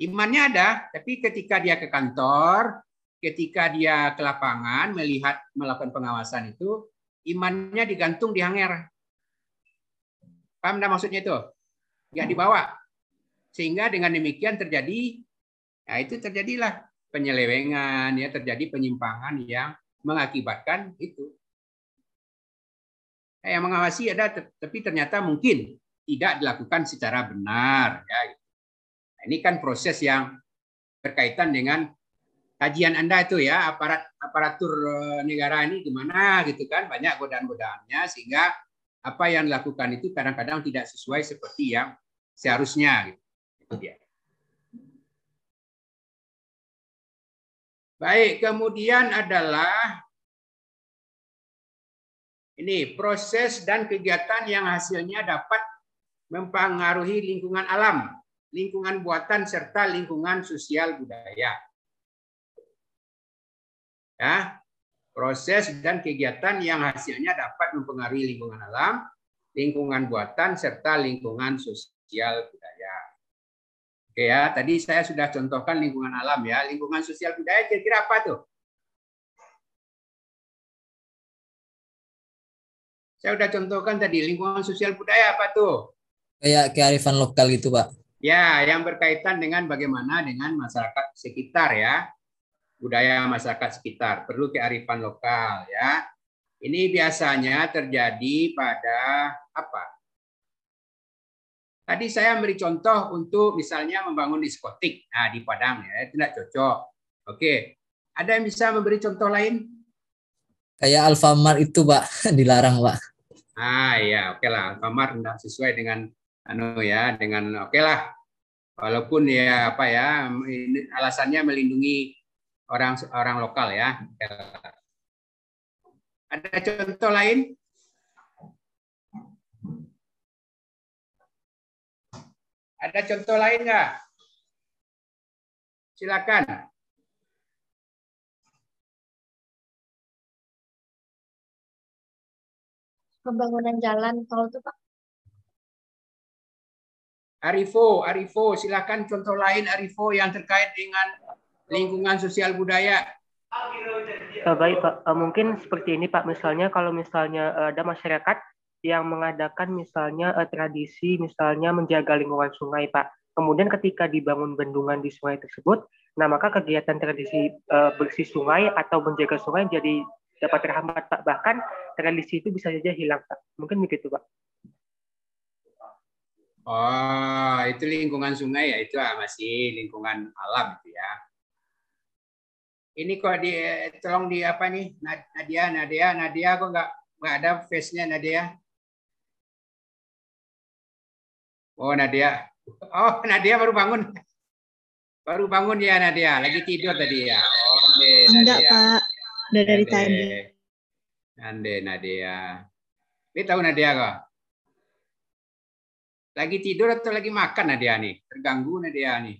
Imannya ada, tapi ketika dia ke kantor, ketika dia ke lapangan melihat melakukan pengawasan itu imannya digantung di hanger. Paham maksudnya itu? Nggak dibawa. Sehingga dengan demikian terjadi, ya itu terjadilah penyelewengan, ya terjadi penyimpangan yang mengakibatkan itu. Nah, yang mengawasi ada, tapi ternyata mungkin tidak dilakukan secara benar. Ya. Nah, ini kan proses yang berkaitan dengan kajian Anda itu ya aparat aparatur eh, negara ini gimana gitu kan banyak godaan-godaannya sehingga apa yang dilakukan itu kadang-kadang tidak sesuai seperti yang seharusnya gitu. Itu dia. Baik, kemudian adalah ini proses dan kegiatan yang hasilnya dapat mempengaruhi lingkungan alam, lingkungan buatan serta lingkungan sosial budaya ya proses dan kegiatan yang hasilnya dapat mempengaruhi lingkungan alam, lingkungan buatan serta lingkungan sosial budaya. Oke ya, tadi saya sudah contohkan lingkungan alam ya, lingkungan sosial budaya kira-kira apa tuh? Saya sudah contohkan tadi lingkungan sosial budaya apa tuh? Kayak kearifan lokal gitu, Pak. Ya, yang berkaitan dengan bagaimana dengan masyarakat sekitar ya budaya masyarakat sekitar, perlu kearifan lokal ya. Ini biasanya terjadi pada apa? Tadi saya beri contoh untuk misalnya membangun diskotik. Nah, di Padang ya, tidak cocok. Oke. Ada yang bisa memberi contoh lain? Kayak Alfamart itu, Pak, [laughs] dilarang, Pak. Ah, ya, oke lah. Alfamart tidak sesuai dengan anu ya, dengan oke lah. Walaupun ya apa ya, alasannya melindungi orang orang lokal ya. Ada contoh lain? Ada contoh lain nggak? Silakan. pembangunan jalan tol tuh Pak. Arifo, Arifo, silakan contoh lain Arifo yang terkait dengan lingkungan sosial budaya. Eh, baik Pak, Eh, mungkin seperti ini Pak, misalnya kalau misalnya eh, ada masyarakat yang mengadakan misalnya tradisi misalnya menjaga lingkungan sungai Pak. Kemudian ketika dibangun bendungan di sungai tersebut, nah maka kegiatan tradisi bersih sungai atau menjaga sungai jadi dapat terhambat Pak. Bahkan tradisi itu bisa saja hilang Pak. Mungkin begitu Pak. Oh, itu lingkungan sungai ya, itu ah, masih lingkungan alam itu ya. Ini kok di tolong di apa nih Nad- Nadia, Nadia, Nadia kok nggak nggak ada face-nya Nadia? Oh Nadia, oh Nadia baru bangun, baru bangun ya Nadia, lagi tidur tadi ya. Oh Nade, Enggak, Nadia. Pak. Udah dari Nade. tadi. Nade, Nadia. Ini tahu Nadia kok? Lagi tidur atau lagi makan Nadia nih? Terganggu Nadia nih.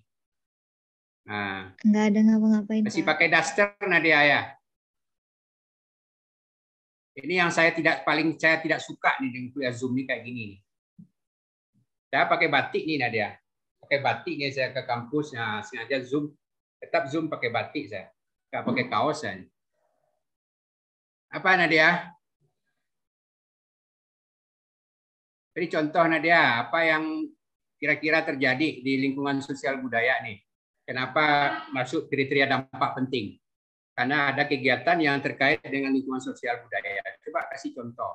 Nah, Enggak ada ngapa-ngapain, masih Pak. pakai daster Nadia ya. Ini yang saya tidak paling saya tidak suka nih dengan kuliah Zoom nih kayak gini nih. Saya pakai batik nih Nadia. Pakai batik nih saya ke kampus, nah, sengaja Zoom, tetap Zoom pakai batik saya. Nggak pakai kaos saya. Apa Nadia? Jadi contoh Nadia, apa yang kira-kira terjadi di lingkungan sosial budaya nih? Kenapa masuk kriteria dampak penting? Karena ada kegiatan yang terkait dengan lingkungan sosial budaya. Coba kasih contoh.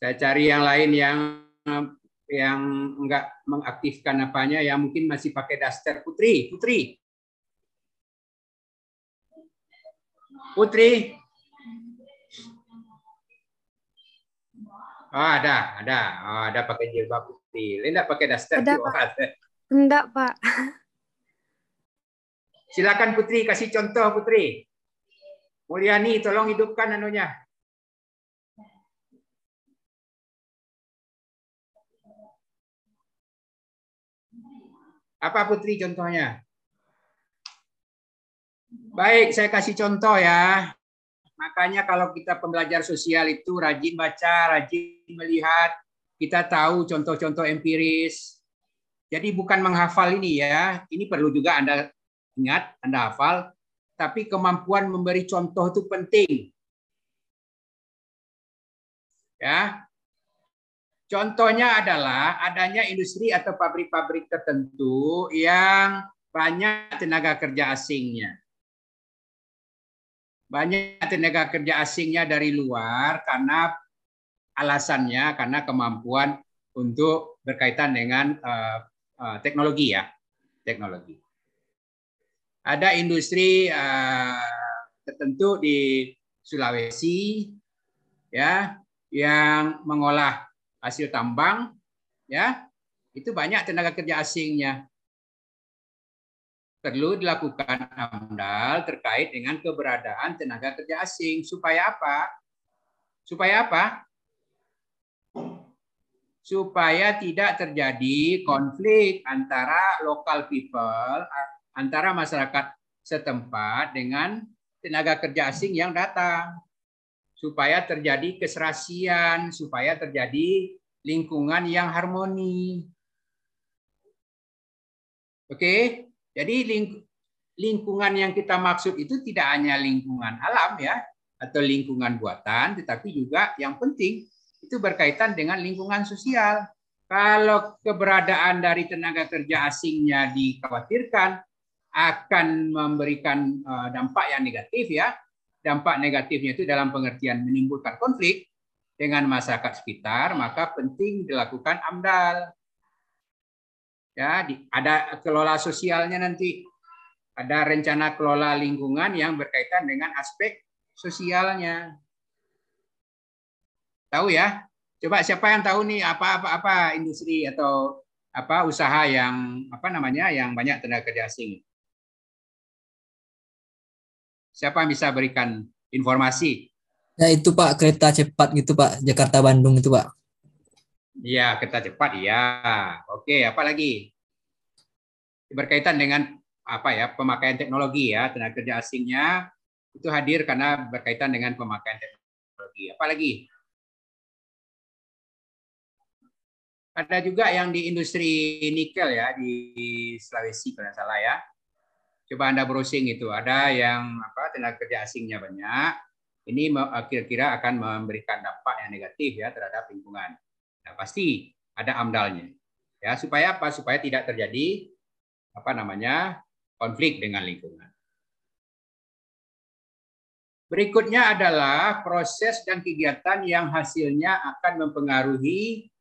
Saya cari yang lain yang yang enggak mengaktifkan apanya, yang mungkin masih pakai daster. Putri, Putri. Putri. Oh, ada, ada. Oh, ada pakai jilbab putih. Linda pakai daster. Oh, Pak. [laughs] Enggak, Pak. Silakan Putri, kasih contoh Putri. Mulyani, tolong hidupkan anunya. Apa Putri contohnya? Baik, saya kasih contoh ya. Makanya kalau kita pembelajar sosial itu rajin baca, rajin melihat, kita tahu contoh-contoh empiris. Jadi bukan menghafal ini ya, ini perlu juga Anda ingat, Anda hafal, tapi kemampuan memberi contoh itu penting. Ya. Contohnya adalah adanya industri atau pabrik-pabrik tertentu yang banyak tenaga kerja asingnya. Banyak tenaga kerja asingnya dari luar karena alasannya karena kemampuan untuk berkaitan dengan uh, uh, teknologi ya, teknologi. Ada industri uh, tertentu di Sulawesi ya yang mengolah hasil tambang ya. Itu banyak tenaga kerja asingnya. Perlu dilakukan amdal terkait dengan keberadaan tenaga kerja asing. Supaya apa? Supaya apa supaya tidak terjadi konflik antara local people antara masyarakat setempat dengan tenaga kerja asing yang datang. Supaya terjadi keserasian, supaya terjadi lingkungan yang harmoni. Oke, jadi ling lingkungan yang kita maksud itu tidak hanya lingkungan alam ya, atau lingkungan buatan, tetapi juga yang penting itu berkaitan dengan lingkungan sosial. Kalau keberadaan dari tenaga kerja asingnya dikhawatirkan akan memberikan dampak yang negatif ya, dampak negatifnya itu dalam pengertian menimbulkan konflik dengan masyarakat sekitar, maka penting dilakukan AMDAL. Ya, ada kelola sosialnya nanti. Ada rencana kelola lingkungan yang berkaitan dengan aspek sosialnya. Tahu ya? Coba siapa yang tahu nih apa apa apa industri atau apa usaha yang apa namanya yang banyak tenaga kerja asing? Siapa yang bisa berikan informasi? Ya itu Pak kereta cepat gitu Pak Jakarta Bandung itu Pak. Iya kereta cepat ya. Oke apa lagi? Berkaitan dengan apa ya pemakaian teknologi ya tenaga kerja asingnya itu hadir karena berkaitan dengan pemakaian teknologi. Apalagi ada juga yang di industri nikel ya di Sulawesi kalau salah ya. Coba Anda browsing itu, ada yang apa tenaga kerja asingnya banyak. Ini me- kira-kira akan memberikan dampak yang negatif ya terhadap lingkungan. Nah, pasti ada amdalnya. Ya, supaya apa? Supaya tidak terjadi apa namanya? konflik dengan lingkungan. Berikutnya adalah proses dan kegiatan yang hasilnya akan mempengaruhi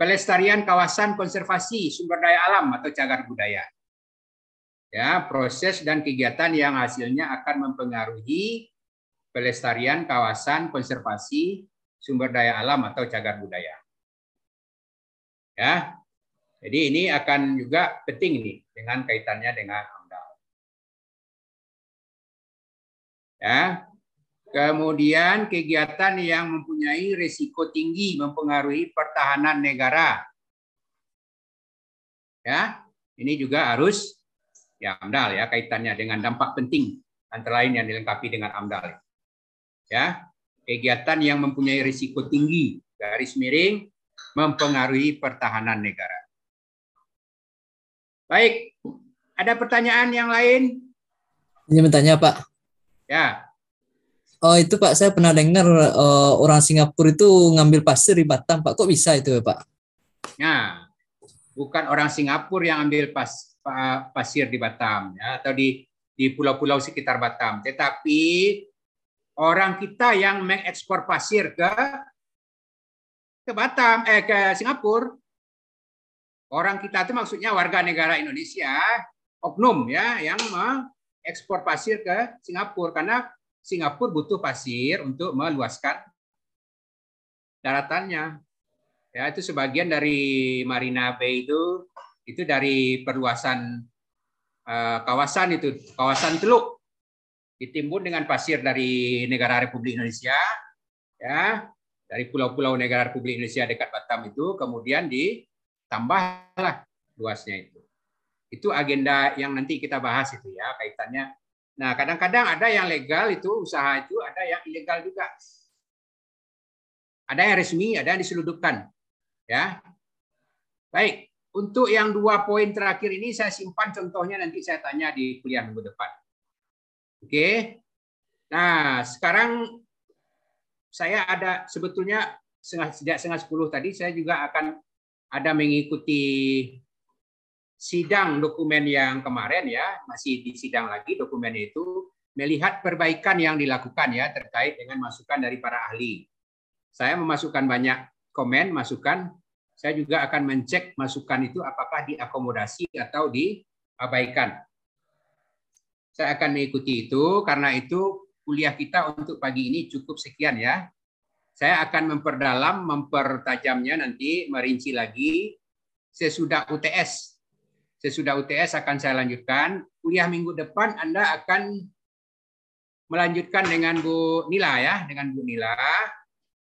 pelestarian kawasan konservasi sumber daya alam atau cagar budaya. Ya, proses dan kegiatan yang hasilnya akan mempengaruhi pelestarian kawasan konservasi sumber daya alam atau cagar budaya. Ya. Jadi ini akan juga penting nih dengan kaitannya dengan AMDAL. Ya. Kemudian kegiatan yang mempunyai risiko tinggi mempengaruhi pertahanan negara. Ya, ini juga harus ya AMDAL ya kaitannya dengan dampak penting antara lain yang dilengkapi dengan AMDAL. Ya, kegiatan yang mempunyai risiko tinggi garis miring mempengaruhi pertahanan negara. Baik, ada pertanyaan yang lain? Ini bertanya Pak. Ya, Oh itu Pak, saya pernah dengar eh, orang Singapura itu ngambil pasir di Batam Pak. Kok bisa itu ya Pak? Nah, bukan orang Singapura yang ambil pas, pa- pasir di Batam ya atau di di pulau-pulau sekitar Batam, tetapi orang kita yang mengekspor pasir ke ke Batam eh ke Singapura. Orang kita itu maksudnya warga negara Indonesia, oknum ya yang mengekspor pasir ke Singapura karena Singapura butuh pasir untuk meluaskan daratannya. Ya, itu sebagian dari Marina Bay itu itu dari perluasan eh, kawasan itu, kawasan Teluk ditimbun dengan pasir dari negara Republik Indonesia ya, dari pulau-pulau negara Republik Indonesia dekat Batam itu kemudian ditambahlah luasnya itu. Itu agenda yang nanti kita bahas itu ya kaitannya. Nah, kadang-kadang ada yang legal itu usaha itu, ada yang ilegal juga. Ada yang resmi, ada yang diseludupkan. Ya. Baik, untuk yang dua poin terakhir ini saya simpan contohnya nanti saya tanya di kuliah minggu depan. Oke. Nah, sekarang saya ada sebetulnya sejak setengah sepuluh tadi saya juga akan ada mengikuti sidang dokumen yang kemarin ya, masih di sidang lagi dokumen itu melihat perbaikan yang dilakukan ya terkait dengan masukan dari para ahli. Saya memasukkan banyak komen, masukan. Saya juga akan mencek masukan itu apakah diakomodasi atau diabaikan. Saya akan mengikuti itu karena itu kuliah kita untuk pagi ini cukup sekian ya. Saya akan memperdalam, mempertajamnya nanti, merinci lagi sesudah UTS. Sesudah UTS akan saya lanjutkan. Kuliah minggu depan Anda akan melanjutkan dengan Bu Nila ya, dengan Bu Nila,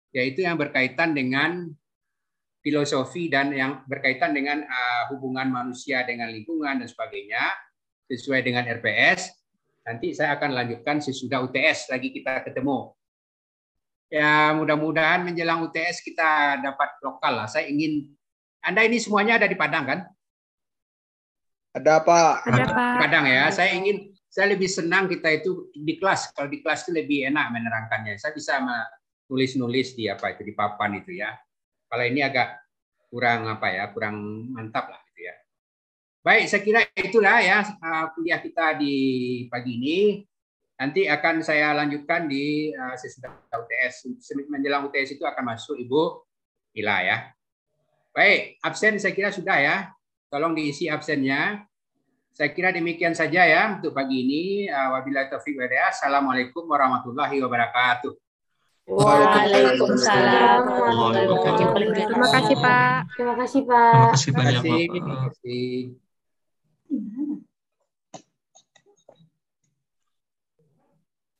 yaitu yang berkaitan dengan filosofi dan yang berkaitan dengan uh, hubungan manusia dengan lingkungan dan sebagainya sesuai dengan RPS. Nanti saya akan lanjutkan sesudah UTS lagi kita ketemu. Ya mudah-mudahan menjelang UTS kita dapat lokal lah. Saya ingin Anda ini semuanya ada di Padang kan? Ada Pak. Ada Pak. Padang ya. Saya ingin saya lebih senang kita itu di kelas. Kalau di kelas itu lebih enak menerangkannya. Saya bisa nulis-nulis di apa itu di papan itu ya. Kalau ini agak kurang apa ya, kurang mantap lah gitu ya. Baik, saya kira itulah ya uh, kuliah kita di pagi ini. Nanti akan saya lanjutkan di uh, sesudah UTS. Menjelang UTS itu akan masuk Ibu Ila ya. Baik, absen saya kira sudah ya. Tolong diisi absennya. Saya kira demikian saja ya untuk pagi ini. Uh, Wabillahi taufiq wa hidayah. Assalamualaikum warahmatullahi wabarakatuh. Waalaikumsalam. Terima kasih Pak. Terima kasih Pak. Terima kasih. Terima kasih.